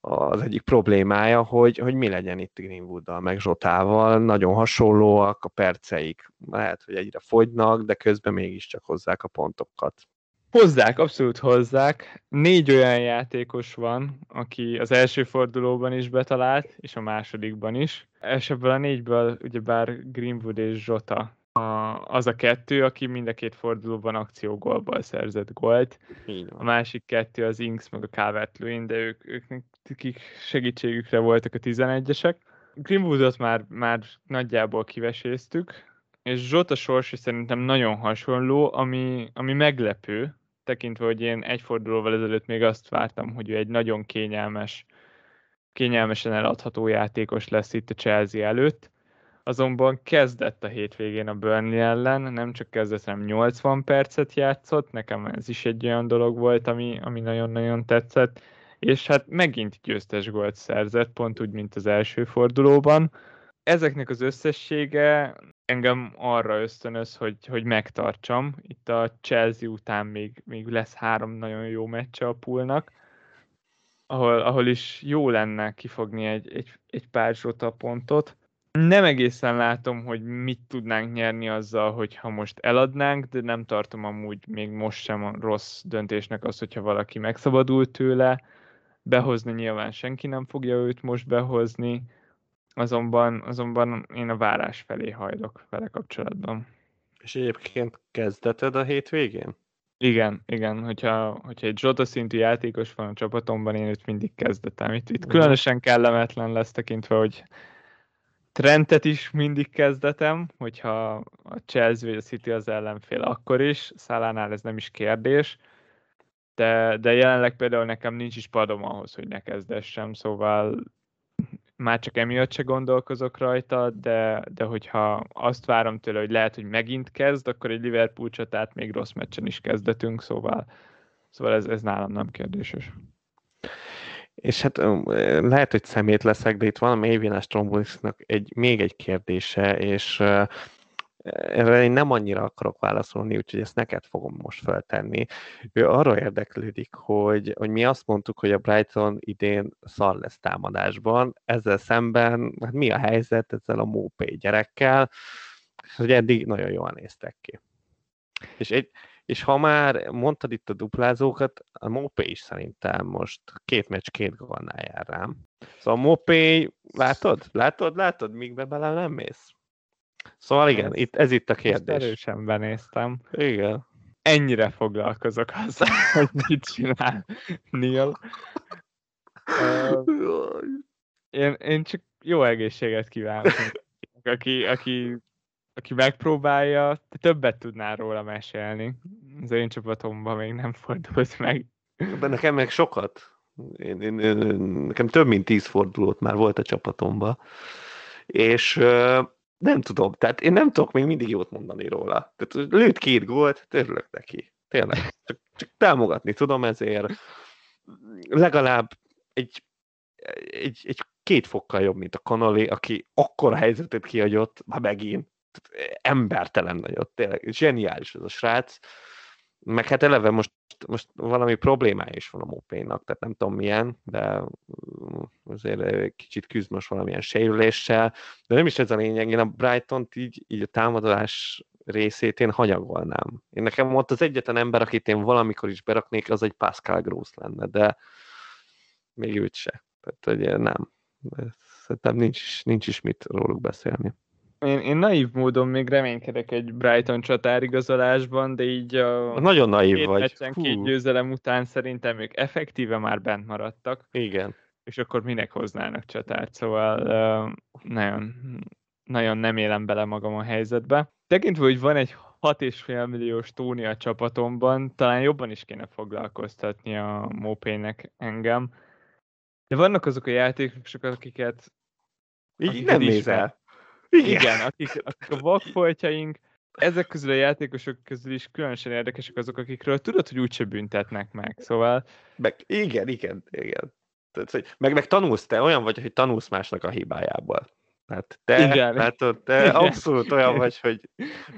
az egyik problémája, hogy, hogy mi legyen itt Greenwooddal, meg Zsotával. Nagyon hasonlóak a perceik. Lehet, hogy egyre fogynak, de közben mégiscsak hozzák a pontokat. Hozzák, abszolút hozzák. Négy olyan játékos van, aki az első fordulóban is betalált, és a másodikban is. És ebből a négyből ugyebár Greenwood és Zsota a, az a kettő, aki mind a két fordulóban akciógólból szerzett gólt. A másik kettő az Inks meg a calvert de ők, ők kik segítségükre voltak a 11-esek. Greenwoodot már, már nagyjából kiveséztük, és Zsota sorsa szerintem nagyon hasonló, ami, ami meglepő, tekintve, hogy én egy fordulóval ezelőtt még azt vártam, hogy ő egy nagyon kényelmes, kényelmesen eladható játékos lesz itt a Chelsea előtt. Azonban kezdett a hétvégén a Burnley ellen, nem csak kezdett, hanem 80 percet játszott, nekem ez is egy olyan dolog volt, ami, ami nagyon-nagyon tetszett, és hát megint győztes gólt szerzett, pont úgy, mint az első fordulóban. Ezeknek az összessége engem arra ösztönöz, hogy, hogy megtartsam. Itt a Chelsea után még, még lesz három nagyon jó meccse a poolnak, ahol, ahol is jó lenne kifogni egy, egy, egy pár zsota pontot. Nem egészen látom, hogy mit tudnánk nyerni azzal, hogyha most eladnánk, de nem tartom amúgy még most sem a rossz döntésnek az, hogyha valaki megszabadult tőle. Behozni nyilván senki nem fogja őt most behozni azonban, azonban én a várás felé hajlok vele kapcsolatban. És egyébként kezdeted a hétvégén? Igen, igen, hogyha, hogyha egy Zsota szintű játékos van a csapatomban, én őt mindig kezdetem. Itt, itt különösen kellemetlen lesz tekintve, hogy Trentet is mindig kezdetem, hogyha a Chelsea vagy a City az ellenfél, akkor is. Szálánál ez nem is kérdés. De, de jelenleg például nekem nincs is padom ahhoz, hogy ne kezdessem, szóval már csak emiatt se gondolkozok rajta, de, de hogyha azt várom tőle, hogy lehet, hogy megint kezd, akkor egy Liverpool csatát még rossz meccsen is kezdetünk, szóval, szóval ez, ez nálam nem kérdéses. És hát lehet, hogy szemét leszek, de itt van a mélyvénás trombolisnak egy, még egy kérdése, és erre én nem annyira akarok válaszolni, úgyhogy ezt neked fogom most feltenni. Ő arra érdeklődik, hogy, hogy mi azt mondtuk, hogy a Brighton idén szar lesz támadásban, ezzel szemben hát mi a helyzet ezzel a Mópé gyerekkel, hogy eddig nagyon jól néztek ki. És, egy, és ha már mondtad itt a duplázókat, a Mópé is szerintem most két meccs, két gólnál jár rám. Szóval a Mópé, látod? Látod, látod, míg be bele nem mész? Szóval igen, ez, itt, ez itt a kérdés. Ezt erősen benéztem. Igen. Ennyire foglalkozok azzal, hogy mit csinál Neil. Uh, én, én csak jó egészséget kívánok. Aki, aki, aki megpróbálja, többet tudnál róla mesélni. Az én csapatomban még nem fordult meg. De nekem meg sokat. Én, én, én, nekem több mint tíz fordulót már volt a csapatomban. És uh, nem tudom, tehát én nem tudok még mindig jót mondani róla. Tehát lőtt két gólt, örülök neki. Tényleg. Csak, csak támogatni tudom ezért. Legalább egy, egy, egy két fokkal jobb, mint a Connolly, aki akkora helyzetet kiadott, már megint, embertelen nagyot, tényleg zseniális ez a srác, meg hát eleve most, most valami problémája is van a Mopénak, tehát nem tudom milyen, de mm, azért kicsit küzd most valamilyen sérüléssel, de nem is ez a lényeg, én a Brighton-t így, így a támadás részét én hanyagolnám. Én nekem ott az egyetlen ember, akit én valamikor is beraknék, az egy Pascal Gross lenne, de még őt se. Tehát ugye nem. Szerintem nincs, nincs is mit róluk beszélni. Én, én naív módon még reménykedek egy Brighton csatárigazolásban, de így a Nagyon naív két vagy. Hú. két győzelem után szerintem ők effektíve már bent maradtak. Igen. És akkor minek hoznának csatárt, szóval uh, nagyon, nagyon nem élem bele magam a helyzetbe. Tekintve, hogy van egy 6,5 milliós Tóni a csapatomban, talán jobban is kéne foglalkoztatni a Mopének engem. De vannak azok a játékosok, akiket... Így akiket nem nézel. Igen, Igen akik, akik a vakfoltjaink, ezek közül a játékosok közül is különösen érdekesek azok, akikről tudod, hogy úgyse büntetnek meg, szóval... Meg, igen, igen, igen. Tehát, hogy, meg, meg tanulsz, te olyan vagy, hogy tanulsz másnak a hibájából. Hát te, Igen. Hát te Igen. abszolút olyan vagy, hogy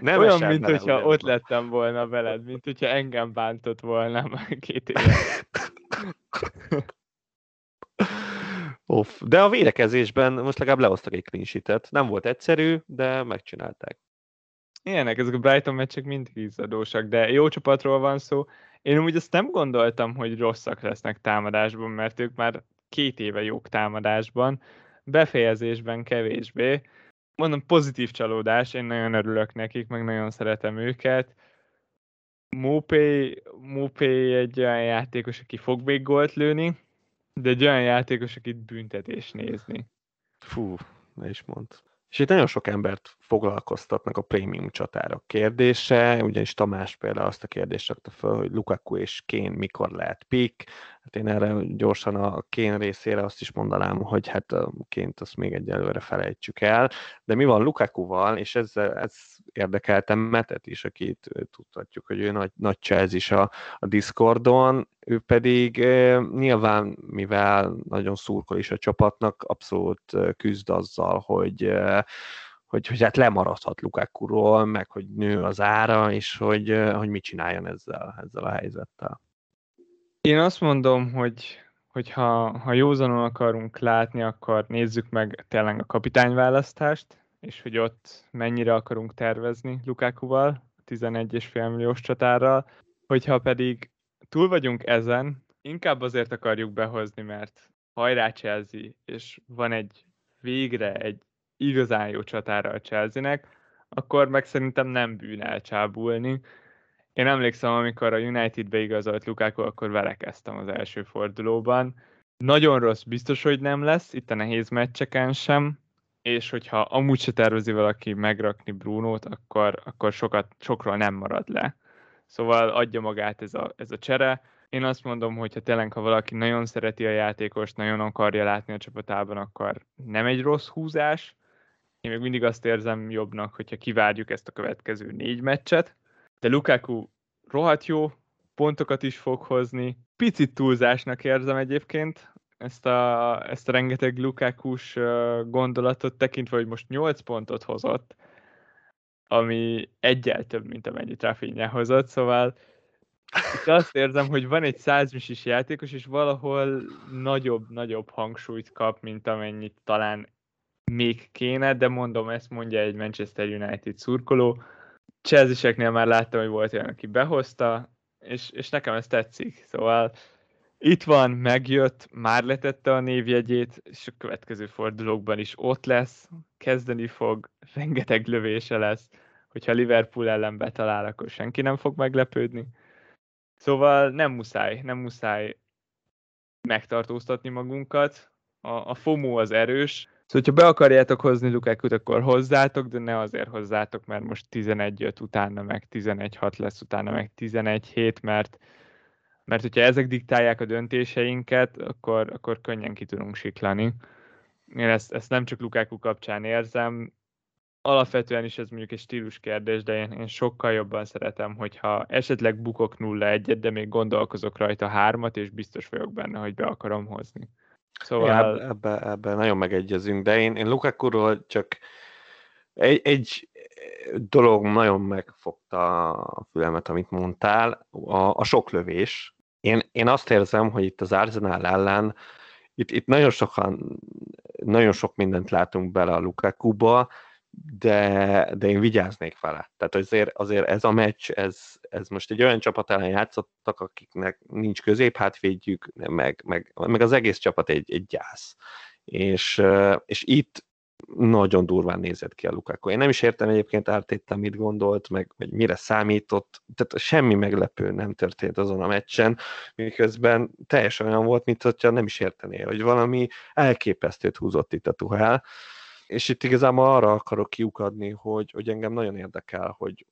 nem Olyan, mint hogyha ott lettem volna veled, mint hogyha engem bántott volna már két éve. Off. De a védekezésben most legalább lehoztak egy clean Nem volt egyszerű, de megcsinálták. Ilyenek, ezek a Brighton meccsek mindig izzadósak, de jó csapatról van szó. Én úgy azt nem gondoltam, hogy rosszak lesznek támadásban, mert ők már két éve jók támadásban, befejezésben kevésbé. Mondom, pozitív csalódás, én nagyon örülök nekik, meg nagyon szeretem őket. Mopé, Mopé egy olyan játékos, aki fog még gólt lőni, de egy olyan játékos, akit büntetés nézni. Fú, ne is mond. És itt nagyon sok embert foglalkoztatnak a prémium csatárok kérdése, ugyanis Tamás például azt a kérdést rakta fel, hogy Lukaku és Kén mikor lehet pick. Hát én erre gyorsan a Kén részére azt is mondanám, hogy hát a Ként azt még egyelőre felejtsük el, de mi van Lukakuval, és ez, ez érdekeltem Metet is, akit tudhatjuk, hogy ő nagy, nagy is a, a Discordon, ő pedig nyilván, mivel nagyon szurkol is a csapatnak, abszolút küzd azzal, hogy hogy, hogy hát lemaradhat Lukakuról, meg hogy nő az ára, és hogy, hogy mit csináljon ezzel, ezzel a helyzettel. Én azt mondom, hogy, hogy ha, ha józanon akarunk látni, akkor nézzük meg tényleg a kapitányválasztást, és hogy ott mennyire akarunk tervezni Lukakuval, 11,5 milliós csatárral, hogyha pedig túl vagyunk ezen, inkább azért akarjuk behozni, mert hajrá Chelsea, és van egy végre egy igazán jó csatára a Chelsea-nek, akkor meg szerintem nem bűn elcsábulni. Én emlékszem, amikor a United-be igazolt Lukaku, akkor vele kezdtem az első fordulóban. Nagyon rossz, biztos, hogy nem lesz, itt a nehéz meccseken sem, és hogyha amúgy se tervezi valaki megrakni Brunót, akkor, akkor sokat, sokról nem marad le. Szóval adja magát ez a, ez a csere. Én azt mondom, hogy ha tényleg, ha valaki nagyon szereti a játékost, nagyon akarja látni a csapatában, akkor nem egy rossz húzás, én még mindig azt érzem jobbnak, hogyha kivárjuk ezt a következő négy meccset, de Lukaku rohadt jó, pontokat is fog hozni. Picit túlzásnak érzem egyébként ezt a, ezt a rengeteg Lukakus gondolatot tekintve, hogy most 8 pontot hozott, ami egyel több, mint amennyit Rafinha hozott, szóval itt azt érzem, hogy van egy százmisis játékos, és valahol nagyobb-nagyobb hangsúlyt kap, mint amennyit talán még kéne, de mondom, ezt mondja egy Manchester United szurkoló. chelsea már láttam, hogy volt olyan, aki behozta, és, és nekem ez tetszik. Szóval itt van, megjött, már letette a névjegyét, és a következő fordulókban is ott lesz, kezdeni fog, rengeteg lövése lesz, hogyha Liverpool ellen betalál, akkor senki nem fog meglepődni. Szóval nem muszáj, nem muszáj megtartóztatni magunkat. A, a FOMO az erős, Szóval, hogyha be akarjátok hozni Lukákut, akkor hozzátok, de ne azért hozzátok, mert most 11-5 utána meg 11-6 lesz, utána meg 11-7, mert, mert hogyha ezek diktálják a döntéseinket, akkor, akkor könnyen ki tudunk siklani. Én ezt, ezt nem csak Lukáku kapcsán érzem, alapvetően is ez mondjuk egy stílus kérdés, de én, én sokkal jobban szeretem, hogyha esetleg bukok 0-1-et, de még gondolkozok rajta hármat, és biztos vagyok benne, hogy be akarom hozni. Szóval... Ja, ebbe, ebbe nagyon megegyezünk, de én, én Lukaku-ról csak egy, egy dolog nagyon megfogta a fülemet, amit mondtál, a, a sok lövés. Én, én azt érzem, hogy itt az Arsenal ellen itt, itt nagyon sokan, nagyon sok mindent látunk bele a Lukaku-ba, de, de én vigyáznék vele. Tehát azért, azért ez a meccs, ez, ez most egy olyan csapat ellen játszottak, akiknek nincs középhátvédjük, meg, meg, meg az egész csapat egy, egy gyász. És, és itt nagyon durván nézett ki a Lukaku. Én nem is értem egyébként Ártéttel mit gondolt, meg vagy mire számított, tehát semmi meglepő nem történt azon a meccsen, miközben teljesen olyan volt, mint hogyha nem is értené, hogy valami elképesztőt húzott itt a Tuhel, és itt igazából arra akarok kiukadni, hogy, hogy engem nagyon érdekel, hogy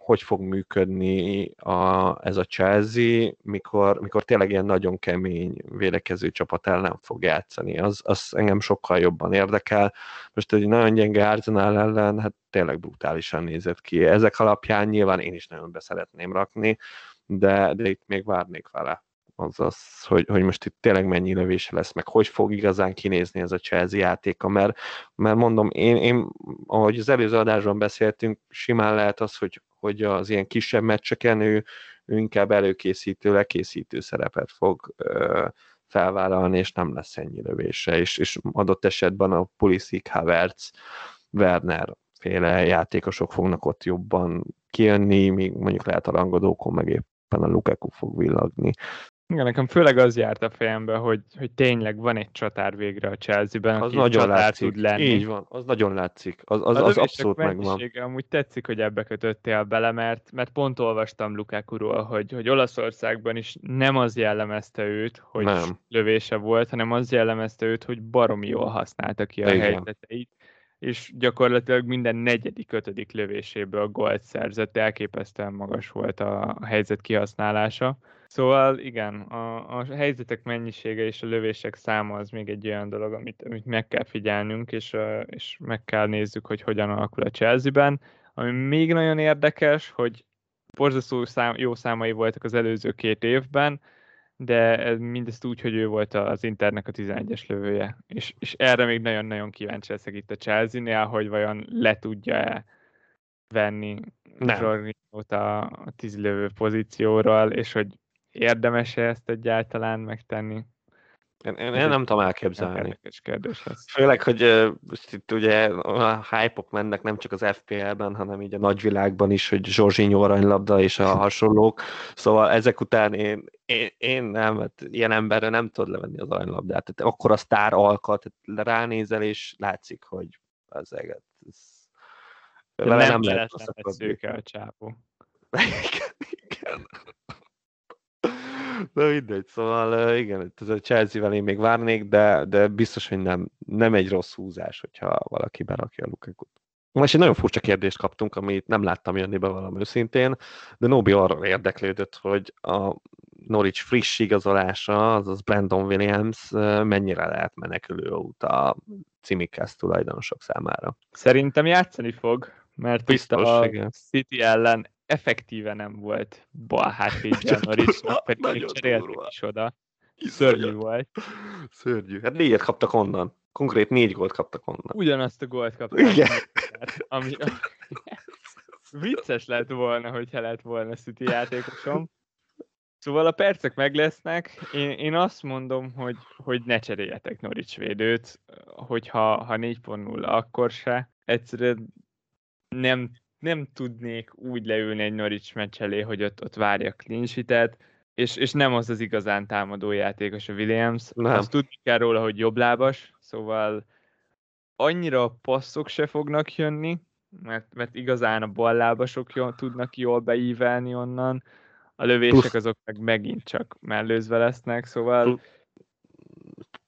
hogy fog működni a, ez a Chelsea, mikor, mikor tényleg ilyen nagyon kemény védekező csapat ellen fog játszani. Az, az engem sokkal jobban érdekel. Most egy nagyon gyenge Arsenal ellen, hát tényleg brutálisan nézett ki. Ezek alapján nyilván én is nagyon beszeretném rakni, de, de itt még várnék vele az az, hogy, hogy most itt tényleg mennyi lövése lesz, meg hogy fog igazán kinézni ez a Chelsea játéka, mert, mert mondom, én, én, ahogy az előző adásban beszéltünk, simán lehet az, hogy, hogy az ilyen kisebb meccseken ő, ő inkább előkészítő, lekészítő szerepet fog ö, felvállalni, és nem lesz ennyi lövése, és, és adott esetben a Pulisic, Havertz, Werner féle játékosok fognak ott jobban kijönni, míg mondjuk lehet a rangadókon meg éppen a Lukaku fog villagni. Igen, nekem főleg az járt a fejembe, hogy, hogy tényleg van egy csatár végre a Chelsea-ben, az nagyon látszik. tud lenni. Így van, az nagyon látszik. Az, az, az abszolút megvan. Amúgy tetszik, hogy ebbe kötöttél bele, mert, mert pont olvastam Lukaku-ról, hogy, hogy Olaszországban is nem az jellemezte őt, hogy nem. lövése volt, hanem az jellemezte őt, hogy baromi jól használta ki a Igen. helyzeteit és gyakorlatilag minden negyedik, ötödik lövéséből gólt szerzett, elképesztően magas volt a helyzet kihasználása. Szóval igen, a, a helyzetek mennyisége és a lövések száma az még egy olyan dolog, amit, amit meg kell figyelnünk, és, és meg kell nézzük, hogy hogyan alakul a Chelsea-ben. Ami még nagyon érdekes, hogy borzasztó szám, jó számai voltak az előző két évben, de mindezt úgy, hogy ő volt az Internek a 11-es lövője. És, és erre még nagyon-nagyon kíváncsi leszek itt a Chelsea-nél, hogy vajon le tudja-e venni Jorginho-t a, a lövő pozícióról, és hogy érdemes-e ezt egyáltalán megtenni? Én, én, én nem tudom elképzelni. kérdés ez. Főleg, hogy uh, most itt ugye a hype mennek nem csak az FPL-ben, hanem így a nagyvilágban is, hogy Zsorzsinyó aranylabda és a hasonlók. Szóval ezek után én, én, én nem, hát ilyen emberre nem tudod levenni az aranylabdát. Tehát akkor a sztár alkat, ránézel és látszik, hogy az eget. Ez, nem, nem lehet szőke a csápó. igen, igen. Na mindegy, szóval igen, ez a Chelsea-vel én még várnék, de, de biztos, hogy nem, nem egy rossz húzás, hogyha valaki berakja a Lukaku-t. Most egy nagyon furcsa kérdést kaptunk, amit nem láttam jönni be valami őszintén, de Nobi arra érdeklődött, hogy a Norwich friss igazolása, azaz Brandon Williams mennyire lehet menekülő út a Cimikász tulajdonosok számára. Szerintem játszani fog, mert Biztos, a igen. City ellen effektíve nem volt bal hátvédje a Norrisnak, pedig még cserélték is oda. Szörnyű volt. Szörnyű. Hát négyet kaptak onnan. Konkrét négy gólt kaptak onnan. Ugyanazt a gólt kaptak. Igen. Ami, vicces lett volna, hogyha lett volna City játékosom. Szóval a percek meg lesznek. Én, én azt mondom, hogy, hogy ne cseréljetek Norwich védőt, hogyha ha 4.0 akkor se. Egyszerűen nem nem tudnék úgy leülni egy Norwich meccs elé, hogy ott, ott várja clean és, és nem az az igazán támadó játékos a Williams. Nem. Azt tudni kell róla, hogy jobblábas, szóval annyira passzok se fognak jönni, mert, mert igazán a ballábasok jól, tudnak jól beívelni onnan, a lövések azok meg megint csak mellőzve lesznek, szóval...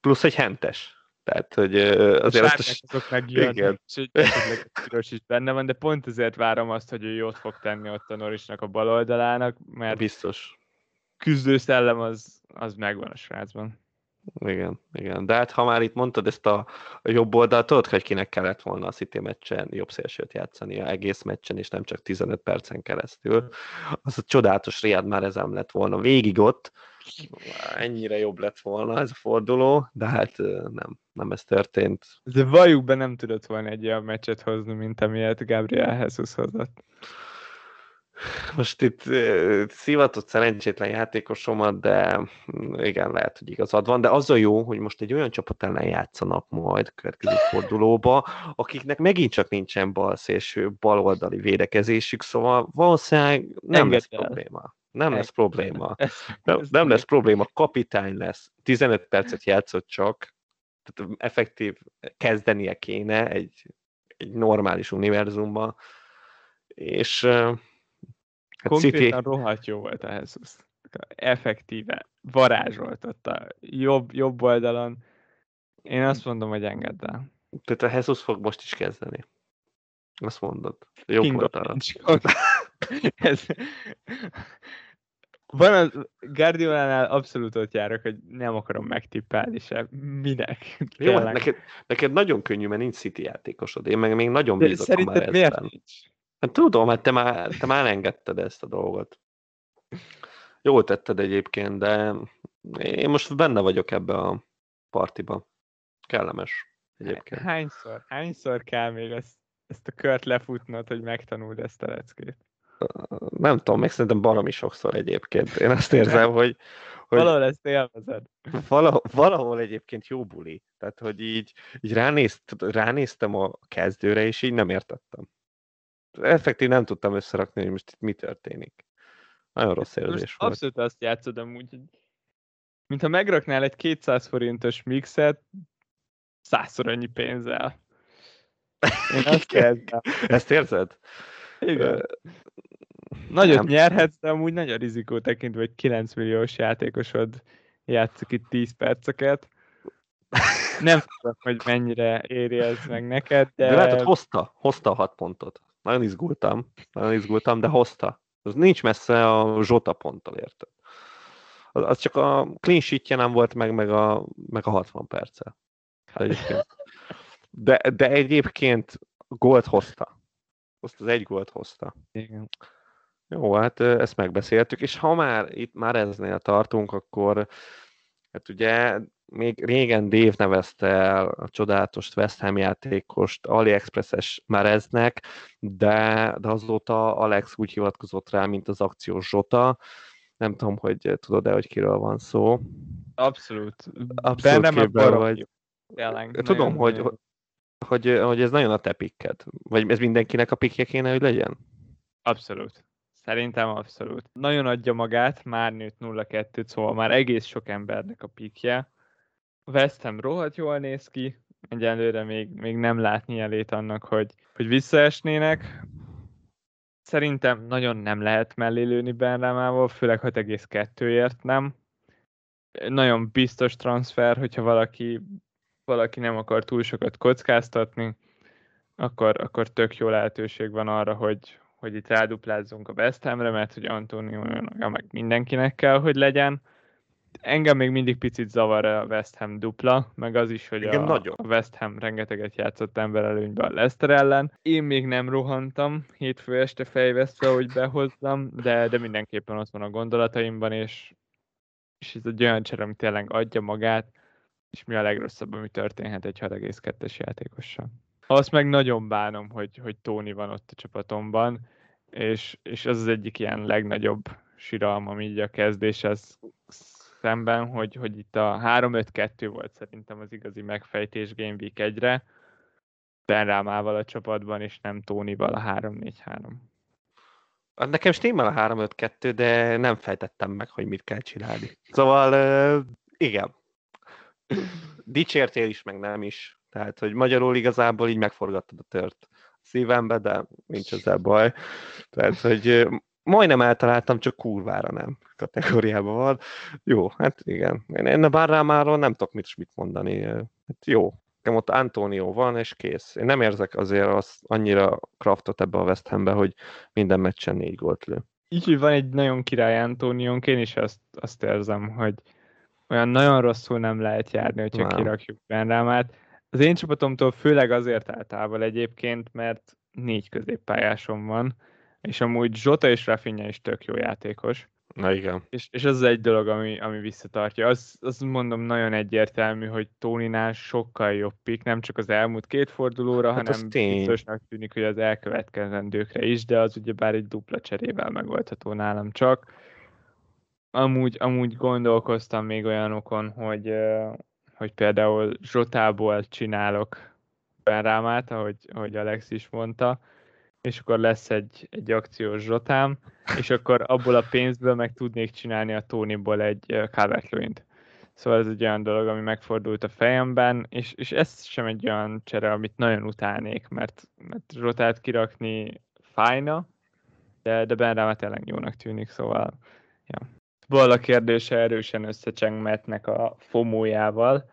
Plusz egy hentes. Tehát, hogy azért azt... A azok megjön, igen. és hogy is benne van, de pont ezért várom azt, hogy ő jót fog tenni ott a Norrisnak a bal oldalának, mert biztos. Küzdő szellem az, az megvan a srácban. Igen, igen. De hát ha már itt mondtad ezt a, a jobb oldalt, tudod, hogy kinek kellett volna a City meccsen jobb szélsőt játszani a egész meccsen, és nem csak 15 percen keresztül. Az a csodálatos Riad már ezem lett volna végig ott, ennyire jobb lett volna ez a forduló, de hát nem, nem ez történt. De valljuk be nem tudott volna egy olyan meccset hozni, mint amilyet Gabriel Jesus hozott most itt szivatott szerencsétlen játékosomat, de mm, igen, lehet, hogy igazad van, de az a jó, hogy most egy olyan csapat ellen játszanak majd következő fordulóba, akiknek megint csak nincsen balszélső, baloldali védekezésük, szóval valószínűleg nem Engedd lesz el. probléma. Nem lesz probléma. Nem, nem lesz probléma, kapitány lesz. 15 percet játszott csak, tehát effektív kezdenie kéne egy, egy normális univerzumban, és Hát Konkrétan City... rohadt jó volt a Jesus. Effektíve varázsoltatta. Jobb, jobb oldalon. Én azt mondom, hogy engedd el. Tehát a Jesus fog most is kezdeni. Azt mondod. Jobb King oldalon. Ez... Van az Guardiolánál abszolút ott járok, hogy nem akarom megtippelni se. Minek? Jó, hát neked, neked nagyon könnyű, mert nincs City játékosod. Én meg még nagyon bízok De a miért nincs? Hát tudom, hát te már, te már engedted ezt a dolgot. Jól tetted egyébként, de én most benne vagyok ebbe a partiba. Kellemes egyébként. Hányszor, hányszor kell még ezt, ezt a kört lefutnod, hogy megtanuld ezt a leckét? Nem tudom, még szerintem baromi sokszor egyébként. Én azt érzem, hogy, hogy valahol ezt élvezed. Valahol, valahol egyébként jó buli. Tehát, hogy így, így ránézt, ránéztem a kezdőre, és így nem értettem effektív nem tudtam összerakni, hogy most itt mi történik. Nagyon rossz érzés most volt. Abszolút azt játszod amúgy, hogy mintha megraknál egy 200 forintos mixet százszor annyi pénzzel. Én azt érzem. Ezt érzed? Igen. Nagyot nem. nyerhetsz, de amúgy nagy a rizikó tekintve, hogy 9 milliós játékosod játszik itt 10 perceket. Nem tudom, hogy mennyire éri ez meg neked, de... De látod, hozta, hozta a 6 pontot. Nagyon izgultam, nagyon izgultam, de hozta. Az nincs messze a Zsota ponttal, érted? Az, az csak a clean sheetje nem volt meg, meg a, meg a 60 perce. Egyébként. De, de egyébként gólt hozta. Azt az egy gólt hozta. Igen. Jó, hát ezt megbeszéltük, és ha már itt már eznél tartunk, akkor hát ugye még régen Dave nevezte el a csodálatos West Ham játékost AliExpress-es Mereznek, de, de azóta Alex úgy hivatkozott rá, mint az akciós Zsota. Nem tudom, hogy tudod-e, hogy kiről van szó. Abszolút. Abszolút Bennem képben vagy. Jelen. Tudom, hogy, hogy, hogy, hogy ez nagyon a te pikked. Vagy ez mindenkinek a pikje kéne, hogy legyen? Abszolút. Szerintem abszolút. Nagyon adja magát, már nőtt 0-2-t, szóval már egész sok embernek a pikje. West rohadt jól néz ki, egyelőre még, még nem látni elét annak, hogy, hogy visszaesnének. Szerintem nagyon nem lehet mellé lőni Benrámával, főleg 6,2-ért nem. Nagyon biztos transfer, hogyha valaki, valaki nem akar túl sokat kockáztatni, akkor, akkor tök jó lehetőség van arra, hogy, hogy itt ráduplázzunk a West Hamre, mert hogy Antonio meg mindenkinek kell, hogy legyen engem még mindig picit zavar a West Ham dupla, meg az is, hogy Igen, a, nagyon. a West Ham rengeteget játszott ember előnyben a Leicester ellen. Én még nem rohantam hétfő este fejvesztve, hogy behozzam, de, de mindenképpen ott van a gondolataimban, és, és ez egy olyan csere, ami tényleg adja magát, és mi a legrosszabb, ami történhet egy 6,2-es játékossal. Azt meg nagyon bánom, hogy, hogy Tóni van ott a csapatomban, és, és az az egyik ilyen legnagyobb siralmam így a kezdéshez szemben, hogy, hogy itt a 3-5-2 volt szerintem az igazi megfejtés Game Week 1-re, Benrámával a csapatban, és nem Tónival a 3-4-3. Hát nekem stimmel a 3-5-2, de nem fejtettem meg, hogy mit kell csinálni. Szóval igen. Dicsértél is, meg nem is. Tehát, hogy magyarul igazából így megforgattad a tört szívembe, de nincs ezzel baj. Tehát, hogy majdnem eltaláltam, csak kurvára nem kategóriában van. Jó, hát igen. Én a Bárrámáról nem tudok mit, mit mondani. Hát jó, nekem ott Antonio van, és kész. Én nem érzek azért az annyira kraftot ebbe a West Hambe, hogy minden meccsen négy gólt lő. Így, van egy nagyon király Antóniónk, én is azt, azt érzem, hogy, olyan nagyon rosszul nem lehet járni, hogyha nem. kirakjuk Benrámát. Az én csapatomtól főleg azért távol egyébként, mert négy középpályásom van, és amúgy Zsota és Rafinha is tök jó játékos. Na igen. És, és az egy dolog, ami, ami visszatartja. Az, az mondom nagyon egyértelmű, hogy Tóninál sokkal jobb pik, nem csak az elmúlt két fordulóra, hát hanem biztosnak tűnik, hogy az elkövetkezendőkre is, de az ugye bár egy dupla cserével megoldható nálam csak. Amúgy, amúgy gondolkoztam még olyanokon, hogy, hogy például Zsotából csinálok Benrámát, ahogy, ahogy Alex is mondta, és akkor lesz egy, egy akciós zsotám, és akkor abból a pénzből meg tudnék csinálni a Tonyból egy calvert Szóval ez egy olyan dolog, ami megfordult a fejemben, és, és ez sem egy olyan csere, amit nagyon utálnék, mert, mert zsotát kirakni fájna, de, de Benráma tényleg jónak tűnik, szóval ja. Vala kérdése erősen összecseng Mattnek a fomójával,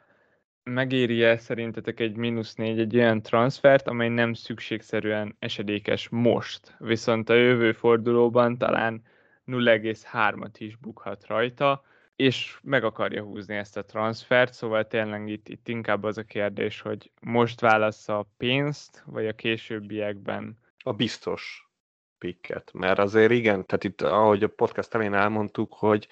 megéri-e szerintetek egy mínusz négy egy olyan transfert, amely nem szükségszerűen esedékes most, viszont a jövő fordulóban talán 0,3-at is bukhat rajta, és meg akarja húzni ezt a transfert, szóval tényleg itt, itt inkább az a kérdés, hogy most válasz a pénzt, vagy a későbbiekben? A biztos pikket, mert azért igen, tehát itt ahogy a podcast elén elmondtuk, hogy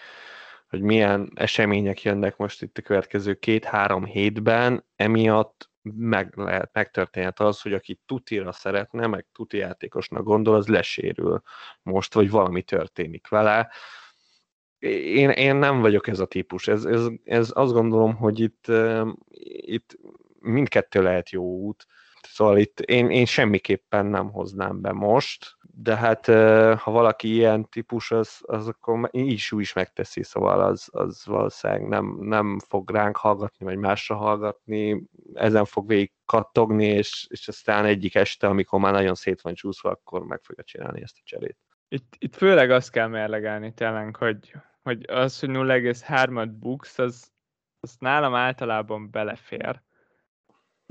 hogy milyen események jönnek most itt a következő két-három hétben, emiatt meg lehet, megtörténhet az, hogy aki tutira szeretne, meg tuti játékosnak gondol, az lesérül most, vagy valami történik vele. Én, én nem vagyok ez a típus. Ez, ez, ez azt gondolom, hogy itt, itt mindkettő lehet jó út. Szóval itt én, én semmiképpen nem hoznám be most, de hát ha valaki ilyen típus, az, az akkor is is megteszi, szóval az, az valószínűleg nem, nem fog ránk hallgatni, vagy másra hallgatni, ezen fog végig kattogni, és, és aztán egyik este, amikor már nagyon szét van csúszva, akkor meg fogja csinálni ezt a cserét. Itt, itt főleg azt kell mérlegelni tényleg, hogy, hogy az, hogy 0,3-at buksz, az, az nálam általában belefér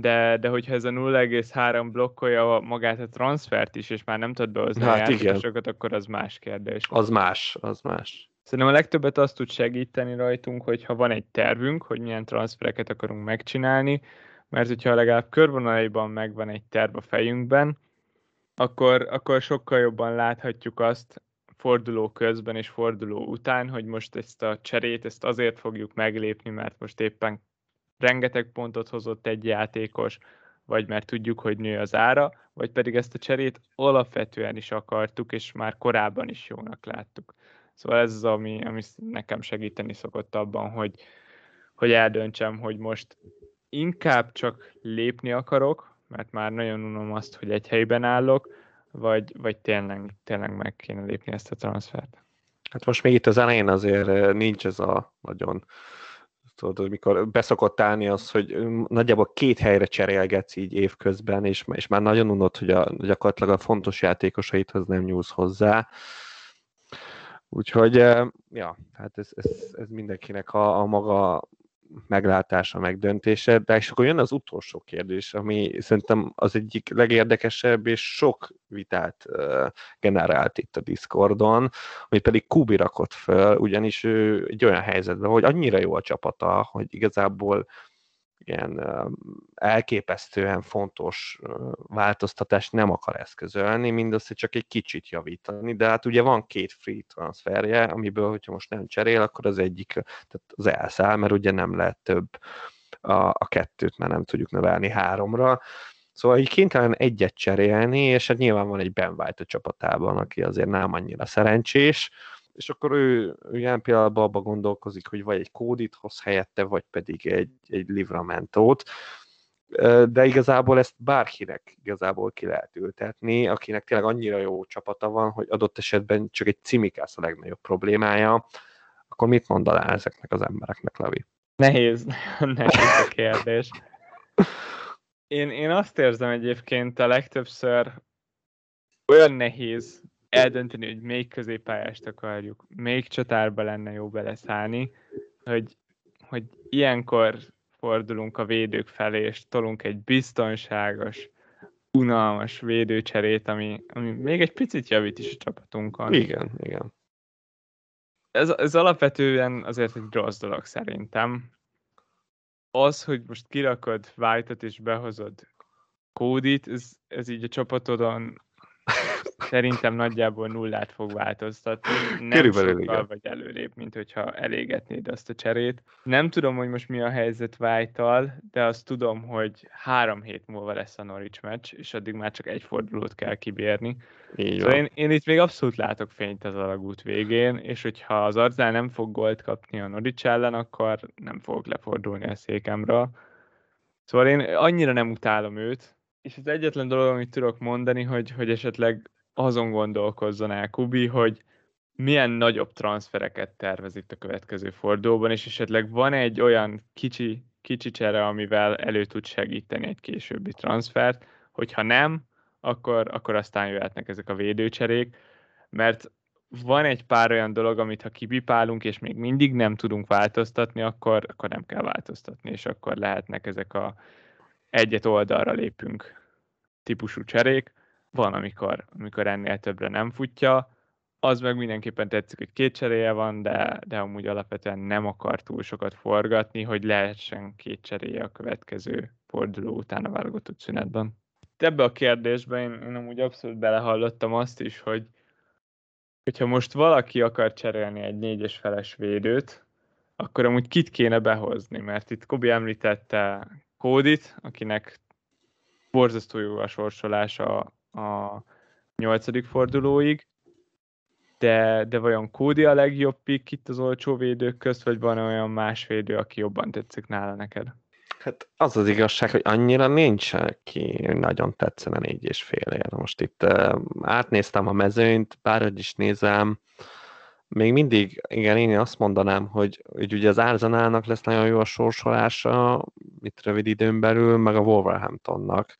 de, de hogyha ez a 0,3 blokkolja magát a transfert is, és már nem tud behozni hát a játékosokat, akkor az más kérdés. Az más, az más. Szerintem a legtöbbet azt tud segíteni rajtunk, hogyha van egy tervünk, hogy milyen transfereket akarunk megcsinálni, mert hogyha legalább körvonalaiban megvan egy terv a fejünkben, akkor, akkor sokkal jobban láthatjuk azt forduló közben és forduló után, hogy most ezt a cserét, ezt azért fogjuk meglépni, mert most éppen rengeteg pontot hozott egy játékos, vagy mert tudjuk, hogy nő az ára, vagy pedig ezt a cserét alapvetően is akartuk, és már korábban is jónak láttuk. Szóval ez az, ami, ami nekem segíteni szokott abban, hogy, hogy eldöntsem, hogy most inkább csak lépni akarok, mert már nagyon unom azt, hogy egy helyben állok, vagy, vagy tényleg, tényleg meg kéne lépni ezt a transfert. Hát most még itt az elején azért eh, nincs ez a nagyon tudod, amikor beszokott állni az, hogy nagyjából két helyre cserélgetsz így évközben, és, és már nagyon unod, hogy a, gyakorlatilag a fontos játékosaithoz nem nyúlsz hozzá. Úgyhogy, ja, hát ez, ez, ez mindenkinek a, a maga meglátása, megdöntése, de és akkor jön az utolsó kérdés, ami szerintem az egyik legérdekesebb, és sok vitát uh, generált itt a Discordon, amit pedig Kubi rakott föl, ugyanis ő egy olyan helyzetben, hogy annyira jó a csapata, hogy igazából ilyen elképesztően fontos változtatást nem akar eszközölni, mindössze csak egy kicsit javítani, de hát ugye van két free transferje, amiből, hogyha most nem cserél, akkor az egyik, tehát az elszáll, mert ugye nem lehet több a, a kettőt, mert nem tudjuk növelni háromra, Szóval így kénytelen egyet cserélni, és hát nyilván van egy Ben White a csapatában, aki azért nem annyira szerencsés, és akkor ő, ilyen pillanatban abba gondolkozik, hogy vagy egy kódit hoz helyette, vagy pedig egy, egy livramentót, de igazából ezt bárkinek igazából ki lehet ültetni, akinek tényleg annyira jó csapata van, hogy adott esetben csak egy cimikász a legnagyobb problémája, akkor mit mondanál ezeknek az embereknek, Levi? Nehéz, nehéz a kérdés. Én, én azt érzem egyébként a legtöbbször olyan nehéz eldönteni, hogy melyik középpályást akarjuk, melyik csatárba lenne jó beleszállni, hogy, hogy ilyenkor fordulunk a védők felé, és tolunk egy biztonságos, unalmas védőcserét, ami, ami még egy picit javít is a csapatunkon. Igen, igen. ez, ez alapvetően azért egy rossz dolog szerintem. Az, hogy most kirakod White-ot és behozod Kódit, ez, ez így a csapatodon szerintem nagyjából nullát fog változtatni. Nem Körülbelül sokkal igen. vagy előrébb, mint hogyha elégetnéd azt a cserét. Nem tudom, hogy most mi a helyzet white de azt tudom, hogy három hét múlva lesz a Norwich meccs, és addig már csak egy fordulót kell kibérni. Így szóval én, én itt még abszolút látok fényt az alagút végén, és hogyha az Arzenál nem fog gólt kapni a Norwich ellen, akkor nem fogok lefordulni a székemről. Szóval én annyira nem utálom őt, és az egyetlen dolog, amit tudok mondani, hogy, hogy esetleg azon gondolkozzon el Kubi, hogy milyen nagyobb transfereket tervez itt a következő fordulóban, és esetleg van egy olyan kicsi, kicsi csere, amivel elő tud segíteni egy későbbi transfert, hogyha nem, akkor, akkor aztán jöhetnek ezek a védőcserék, mert van egy pár olyan dolog, amit ha kipipálunk, és még mindig nem tudunk változtatni, akkor, akkor nem kell változtatni, és akkor lehetnek ezek a egyet oldalra lépünk típusú cserék, van, amikor, amikor ennél többre nem futja, az meg mindenképpen tetszik, hogy két cseréje van, de, de amúgy alapvetően nem akar túl sokat forgatni, hogy lehessen két cseréje a következő forduló után a válogatott szünetben. Ebbe a kérdésbe én, én amúgy abszolút belehallottam azt is, hogy hogyha most valaki akar cserélni egy négyes feles védőt, akkor amúgy kit kéne behozni, mert itt Kobi említette Kódit, akinek borzasztó jó a sorsolása a nyolcadik fordulóig, de, de vajon Kódi a legjobb pick itt az olcsó védők közt, vagy van olyan más védő, aki jobban tetszik nála neked? Hát az az igazság, hogy annyira nincs, aki nagyon tetszene négy és fél ér. Most itt uh, átnéztem a mezőnyt, bárhogy is nézem, még mindig, igen, én azt mondanám, hogy, hogy ugye az Arsenalnak lesz nagyon jó a sorsolása itt rövid időn belül, meg a Wolverhamptonnak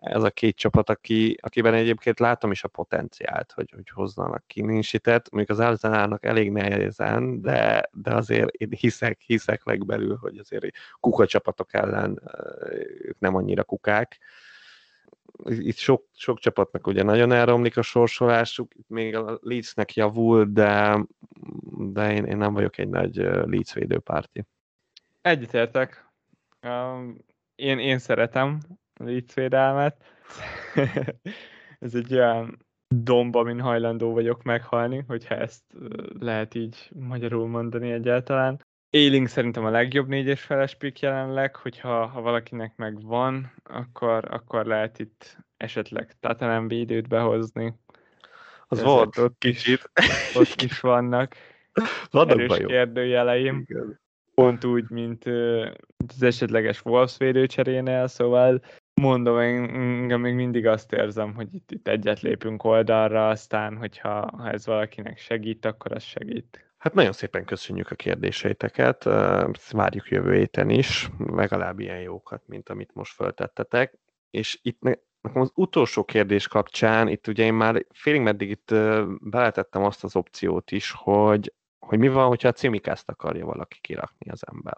ez a két csapat, aki, akiben egyébként látom is a potenciált, hogy, hogy hozzanak kinínsitet. Mondjuk az Arsenalnak elég nehezen, de, de azért én hiszek, hiszek legbelül, hogy azért kuka csapatok ellen ők nem annyira kukák. Itt sok, sok csapatnak ugye nagyon elromlik a sorsolásuk, még a Leedsnek javul, de, de én, én nem vagyok egy nagy Leeds védőpárti. Egyetértek. Um, én, én szeretem védelmet. Ez egy olyan domba, min hajlandó vagyok meghalni, hogyha ezt lehet így magyarul mondani egyáltalán. Éling szerintem a legjobb négyes feles pick jelenleg, hogyha ha valakinek meg van, akkor, akkor lehet itt esetleg Tatanem védőt behozni. Az Ezért volt ott kicsit. Ott is vannak Vannak erős kérdőjeleim. Igen. Pont úgy, mint az esetleges Wolves védőcserénél, szóval Mondom, én engem még mindig azt érzem, hogy itt, itt egyet lépünk oldalra, aztán, hogyha ha ez valakinek segít, akkor az segít. Hát nagyon szépen köszönjük a kérdéseiteket, várjuk jövő héten is, legalább ilyen jókat, mint amit most föltettetek. És itt nekem az utolsó kérdés kapcsán, itt ugye én már félig meddig itt beletettem azt az opciót is, hogy, hogy mi van, hogyha a címikázt akarja valaki kirakni az ember.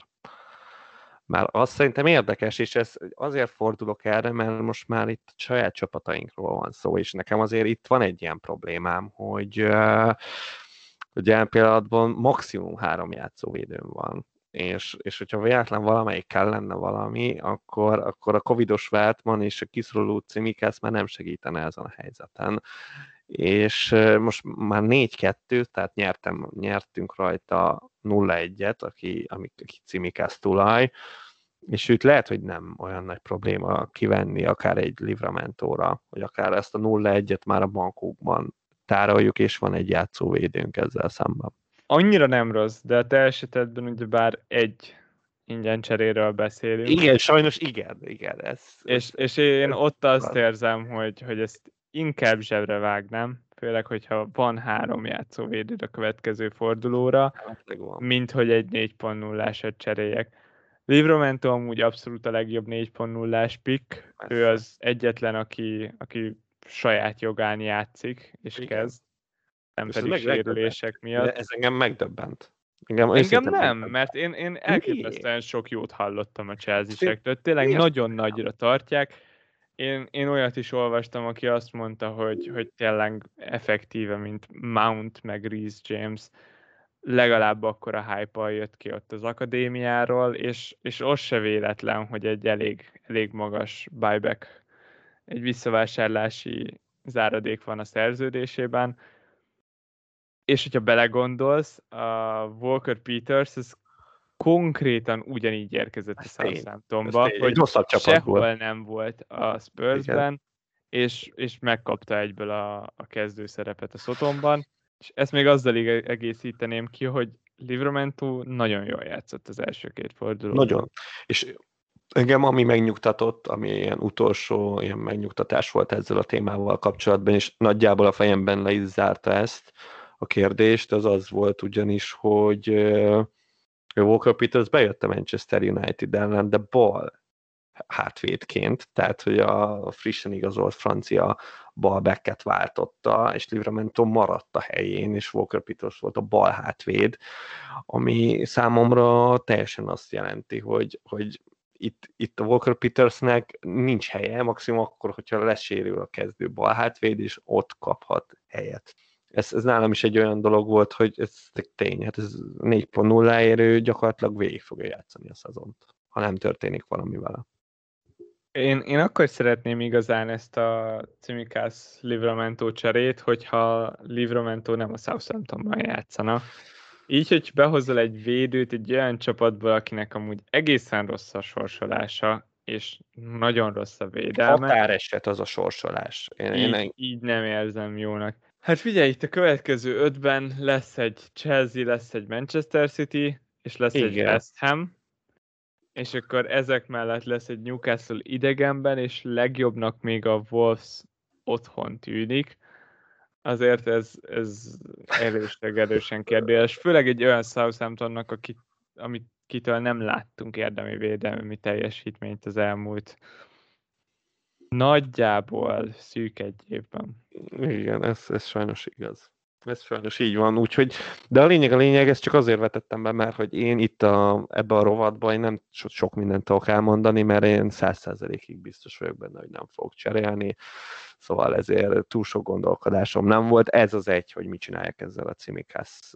Már az szerintem érdekes, és ez azért fordulok erre, mert most már itt saját csapatainkról van szó, és nekem azért itt van egy ilyen problémám, hogy ugye jelen pillanatban maximum három játszóvédőm van, és, és hogyha véletlen valamelyikkel lenne valami, akkor, akkor a covidos Veltman és a kiszoruló Cimikász már nem segítene ezen a helyzeten. És most már 4-2, tehát nyertem, nyertünk rajta 0-1-et, aki, aki, aki Cimikász tulaj, és őt lehet, hogy nem olyan nagy probléma kivenni akár egy Livramentóra, vagy akár ezt a 0-1-et már a bankokban tároljuk, és van egy játszóvédőnk ezzel szemben. Annyira nem rossz, de a te esetedben ugye bár egy ingyen cseréről beszélünk. Igen, sajnos igen, igen. Ez, és, és én ott azt érzem, hogy, hogy ezt inkább zsebre vágnám, főleg, hogyha van három játszóvédőd a következő fordulóra, mint hogy egy 4.0-ásat cseréljek. Livramento amúgy abszolút a legjobb 4.0-ás pick. Ő az egyetlen, aki, aki saját jogán játszik, és Igen. kezd. Nem pedig sérülések miatt. De ez engem megdöbbent. Engem, engem nem, mert én, én elképesztően sok jót hallottam a Chelsea-sektől. Tényleg Miért? nagyon nagyra tartják. Én, én olyat is olvastam, aki azt mondta, hogy, hogy tényleg effektíve, mint Mount meg Reese James legalább akkor a hype jött ki ott az akadémiáról, és, és az se véletlen, hogy egy elég, elég magas buyback, egy visszavásárlási záradék van a szerződésében, és hogyha belegondolsz, a Walker Peters, ez konkrétan ugyanígy érkezett a Southamptonba, hogy rosszabb sehol volt. nem volt a Spursben, és, és megkapta egyből a, a kezdőszerepet a Szotomban, és ezt még azzal egészíteném ki, hogy Livramento nagyon jól játszott az első két forduló. Nagyon. És engem ami megnyugtatott, ami ilyen utolsó ilyen megnyugtatás volt ezzel a témával kapcsolatban, és nagyjából a fejemben le is zárta ezt a kérdést, az az volt ugyanis, hogy Walker Peters bejött a Manchester United ellen, de bal hátvédként, tehát hogy a frissen igazolt francia balbeket váltotta, és Livramento maradt a helyén, és Walker Peters volt a bal hátvéd, ami számomra teljesen azt jelenti, hogy, hogy itt, itt a Walker Petersnek nincs helye, maximum akkor, hogyha lesérül a kezdő bal hátvéd, és ott kaphat helyet. Ez, ez nálam is egy olyan dolog volt, hogy ez tény, hát ez 4.0 érő gyakorlatilag végig fogja játszani a szezont, ha nem történik valami vele. Én, én akkor szeretném igazán ezt a Cimikász Livramento cserét, hogyha Livramento nem a Southamptonban játszana. Így, hogy behozol egy védőt egy olyan csapatból, akinek amúgy egészen rossz a sorsolása, és nagyon rossz a védelme. Akár eset az a sorsolás. Én, így, én... így nem érzem jónak. Hát figyelj, itt a következő ötben lesz egy Chelsea, lesz egy Manchester City, és lesz Igen. egy West Ham, és akkor ezek mellett lesz egy Newcastle idegenben, és legjobbnak még a Wolves otthon tűnik. Azért ez, ez erősleg erősen kérdés. Főleg egy olyan Southamptonnak, akit, amit kitől nem láttunk érdemi védelmi teljesítményt az elmúlt nagyjából szűk egy évben. Igen, ez, ez sajnos igaz. Ez sajnos így van, úgyhogy, de a lényeg a lényeg, ezt csak azért vetettem be, mert hogy én itt a, ebbe a rovatban én nem so, sok mindent tudok elmondani, mert én száz százalékig biztos vagyok benne, hogy nem fogok cserélni, szóval ezért túl sok gondolkodásom nem volt. Ez az egy, hogy mit csinálják ezzel a cimikász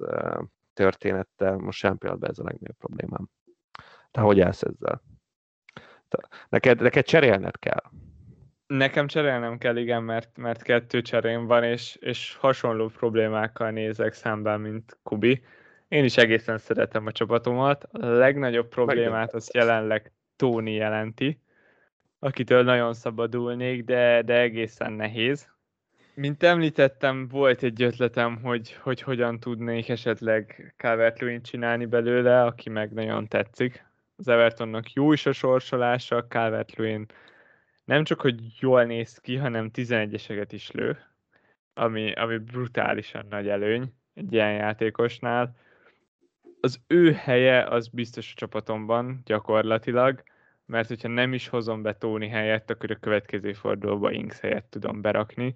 történettel, most sem pillanatban ez a legnagyobb problémám. Te hogy állsz ezzel? Te, neked, neked cserélned kell. Nekem cserélnem kell, igen, mert, mert kettő cserém van, és, és hasonló problémákkal nézek szemben, mint Kubi. Én is egészen szeretem a csapatomat. A legnagyobb problémát az jelenleg Tóni jelenti, akitől nagyon szabadulnék, de, de egészen nehéz. Mint említettem, volt egy ötletem, hogy, hogy hogyan tudnék esetleg calvert csinálni belőle, aki meg nagyon tetszik. Az Evertonnak jó is a sorsolása, calvert nem csak, hogy jól néz ki, hanem 11-eseket is lő, ami, ami brutálisan nagy előny egy ilyen játékosnál. Az ő helye az biztos a csapatomban gyakorlatilag, mert hogyha nem is hozom be Tóni helyett, akkor a következő fordulóba Inks helyett tudom berakni.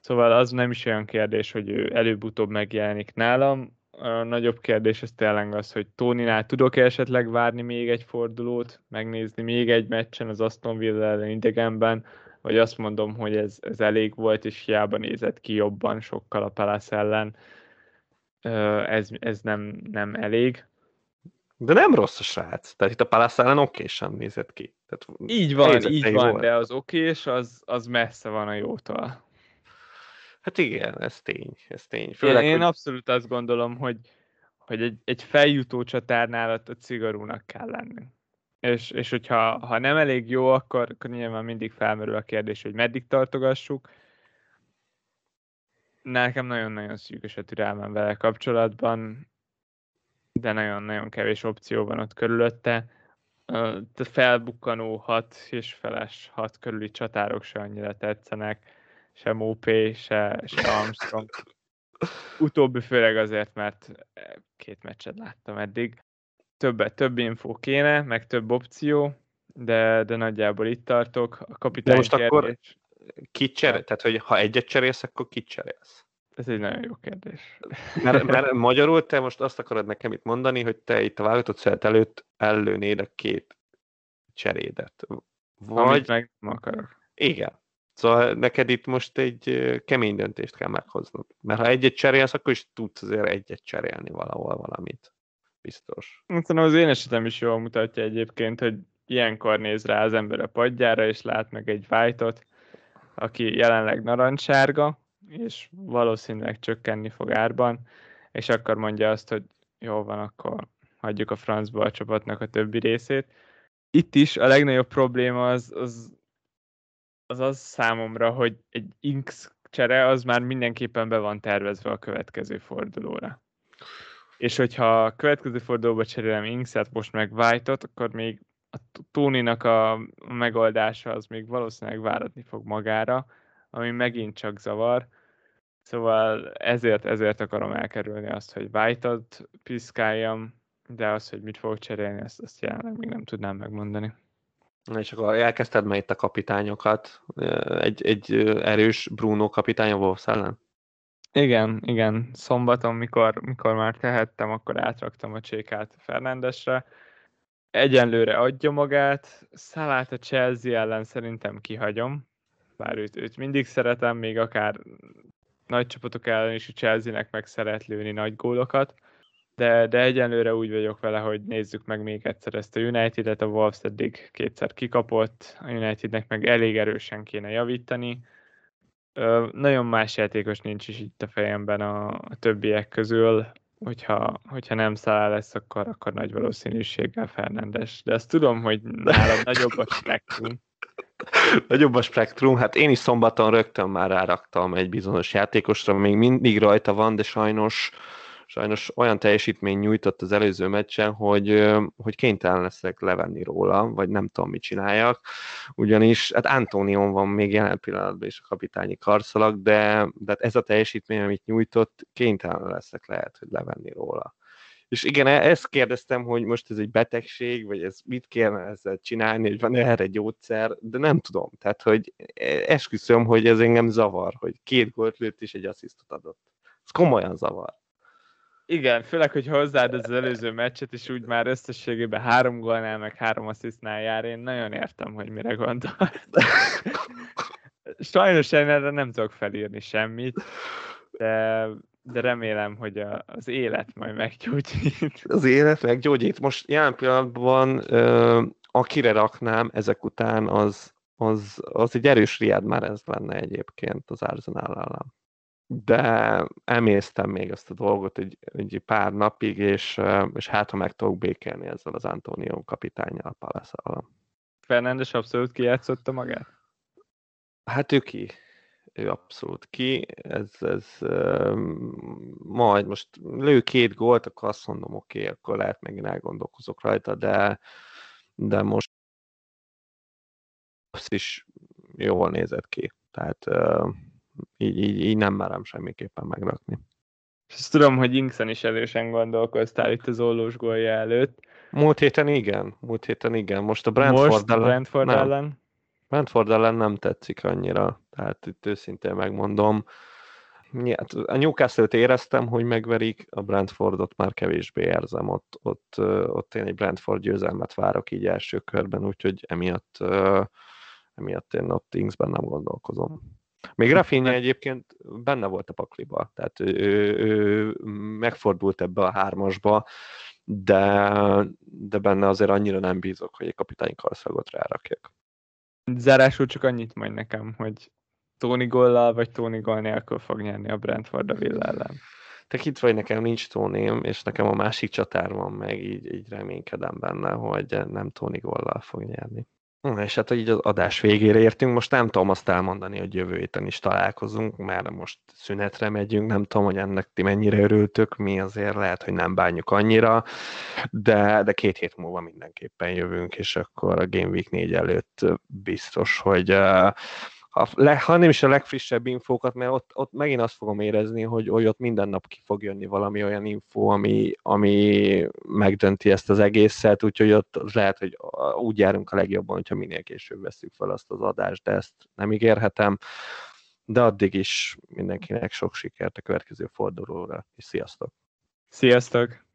Szóval az nem is olyan kérdés, hogy ő előbb-utóbb megjelenik nálam, a nagyobb kérdés az tényleg az, hogy Tóninál tudok-e esetleg várni még egy fordulót, megnézni még egy meccsen az Aston Villa ellen idegenben, vagy azt mondom, hogy ez, ez elég volt, és hiába nézett ki jobban sokkal a Palace ellen. Ez, ez nem, nem elég. De nem rossz a srác. Tehát itt a Palace ellen okésan nézett ki. Tehát így van, így van, volt. de az okés az, az messze van a jótól. Hát igen, ez tény, ez tény. Főleg, én, én hogy... abszolút azt gondolom, hogy, hogy egy, egy feljutó csatárnál ott cigarúnak kell lenni. És, és hogyha ha nem elég jó, akkor, akkor nyilván mindig felmerül a kérdés, hogy meddig tartogassuk. Nekem nagyon-nagyon szűkös a türelmem vele kapcsolatban, de nagyon-nagyon kevés opció van ott körülötte. A felbukkanó 6 és feles 6 körüli csatárok se annyira tetszenek se Mopé, se, se Armstrong. Utóbbi főleg azért, mert két meccset láttam eddig. Többet, több infó kéne, meg több opció, de, de nagyjából itt tartok. A kapitány de most kérdés... akkor kit cserél? Tehát, hogy ha egyet cserélsz, akkor kit cserélsz? Ez egy nagyon jó kérdés. Mert, mert magyarul te most azt akarod nekem itt mondani, hogy te itt a válogatott szeret előtt ellőnéd a két cserédet. Vagy... Amit meg nem akarok. Igen. Szóval neked itt most egy kemény döntést kell meghoznod. Mert ha egyet cserélsz, akkor is tudsz azért egyet cserélni valahol valamit. Biztos. Szerintem az én esetem is jól mutatja egyébként, hogy ilyenkor néz rá az ember a padjára, és lát meg egy white aki jelenleg narancssárga, és valószínűleg csökkenni fog árban, és akkor mondja azt, hogy jó van, akkor hagyjuk a francba a csapatnak a többi részét. Itt is a legnagyobb probléma az az, az, az számomra, hogy egy Inks csere az már mindenképpen be van tervezve a következő fordulóra. És hogyha a következő fordulóba cserélem Inkset, most meg White-ot, akkor még a Tóninak a megoldása az még valószínűleg váratni fog magára, ami megint csak zavar. Szóval ezért, ezért akarom elkerülni azt, hogy White-ot piszkáljam, de az, hogy mit fogok cserélni, ezt, ezt jelenleg még nem tudnám megmondani. És akkor elkezdted már itt a kapitányokat. Egy, egy erős Bruno kapitány a Wolves? Igen, igen. Szombaton, mikor, mikor már tehettem, akkor átraktam a csékát Fernandesre. Egyenlőre adja magát. Szalát a Chelsea ellen szerintem kihagyom. Bár őt, őt mindig szeretem, még akár nagy csapatok ellen is a Chelsea-nek meg szeret lőni nagy gólokat de, de egyenlőre úgy vagyok vele, hogy nézzük meg még egyszer ezt a United-et, a Wolves eddig kétszer kikapott, a Unitednek meg elég erősen kéne javítani. Ö, nagyon más játékos nincs is itt a fejemben a, a többiek közül, hogyha, hogyha nem száll lesz, akkor, akkor nagy valószínűséggel Fernandes. De azt tudom, hogy nálam nagyobb a spektrum. Nagyobb a spektrum, hát én is szombaton rögtön már ráraktam egy bizonyos játékosra, még mindig rajta van, de sajnos sajnos olyan teljesítmény nyújtott az előző meccsen, hogy, hogy kénytelen leszek levenni róla, vagy nem tudom, mit csináljak, ugyanis hát Antonion van még jelen pillanatban is a kapitányi karszalag, de, de hát ez a teljesítmény, amit nyújtott, kénytelen leszek lehet, hogy levenni róla. És igen, e-, ezt kérdeztem, hogy most ez egy betegség, vagy ez mit kéne ezzel csinálni, hogy van erre gyógyszer, de nem tudom. Tehát, hogy e-, esküszöm, hogy ez engem zavar, hogy két gólt lőtt és egy asszisztot adott. Ez komolyan zavar. Igen, főleg, hogy hozzád az előző meccset, és úgy már összességében három gólnál, meg három asszisztnál jár, én nagyon értem, hogy mire gondol. Sajnos én erre nem tudok felírni semmit, de, de remélem, hogy a, az élet majd meggyógyít. Az élet meggyógyít. Most jelen pillanatban akire raknám ezek után, az, az, az egy erős riad már ez lenne egyébként az Arsenal ellen de emésztem még ezt a dolgot egy, egy pár napig, és, és hát ha meg tudok békelni ezzel az Antonio kapitányjal a palace Fernándes abszolút kijátszotta magát? Hát ő ki. Ő abszolút ki. Ez, ez majd most lő két gólt, akkor azt mondom, oké, okay, akkor lehet megint elgondolkozok rajta, de, de most is jól nézett ki. Tehát így, így, így nem merem semmiképpen megrakni. Ezt tudom, hogy Inkszen is erősen gondolkoztál itt az ollós gólja előtt. Múlt héten igen, múlt héten igen. Most a Brentford, Most ellen, Brentford nem. ellen? Brentford ellen nem tetszik annyira, tehát itt őszintén megmondom. A Newcastle-t éreztem, hogy megverik, a Brentfordot már kevésbé érzem, ott, ott, ott én egy Brentford győzelmet várok így első körben, úgyhogy emiatt, emiatt én ott Inksben nem gondolkozom. Még Rafinha egyébként benne volt a pakliba, tehát ő, ő, megfordult ebbe a hármasba, de, de benne azért annyira nem bízok, hogy egy kapitány karszagot rárakjak. Zárásul csak annyit majd nekem, hogy Tony gollal vagy Tony gól nélkül fog nyerni a Brentford a Villa ellen. Itt vagy, nekem nincs Tóném, és nekem a másik csatár van meg, így, így reménykedem benne, hogy nem Tony gollal fog nyerni. És hát így az adás végére értünk, most nem tudom azt elmondani, hogy jövő héten is találkozunk, mert most szünetre megyünk, nem tudom, hogy ennek ti mennyire örültök, mi azért lehet, hogy nem bánjuk annyira, de, de két hét múlva mindenképpen jövünk, és akkor a Game Week 4 előtt biztos, hogy uh, ha, le, ha nem is a legfrissebb infókat, mert ott, ott megint azt fogom érezni, hogy, hogy ott minden nap ki fog jönni valami olyan info, ami, ami megdönti ezt az egészet, úgyhogy ott lehet, hogy úgy járunk a legjobban, hogyha minél később veszük fel azt az adást, de ezt nem ígérhetem. De addig is mindenkinek sok sikert a következő fordulóra, és sziasztok! Sziasztok!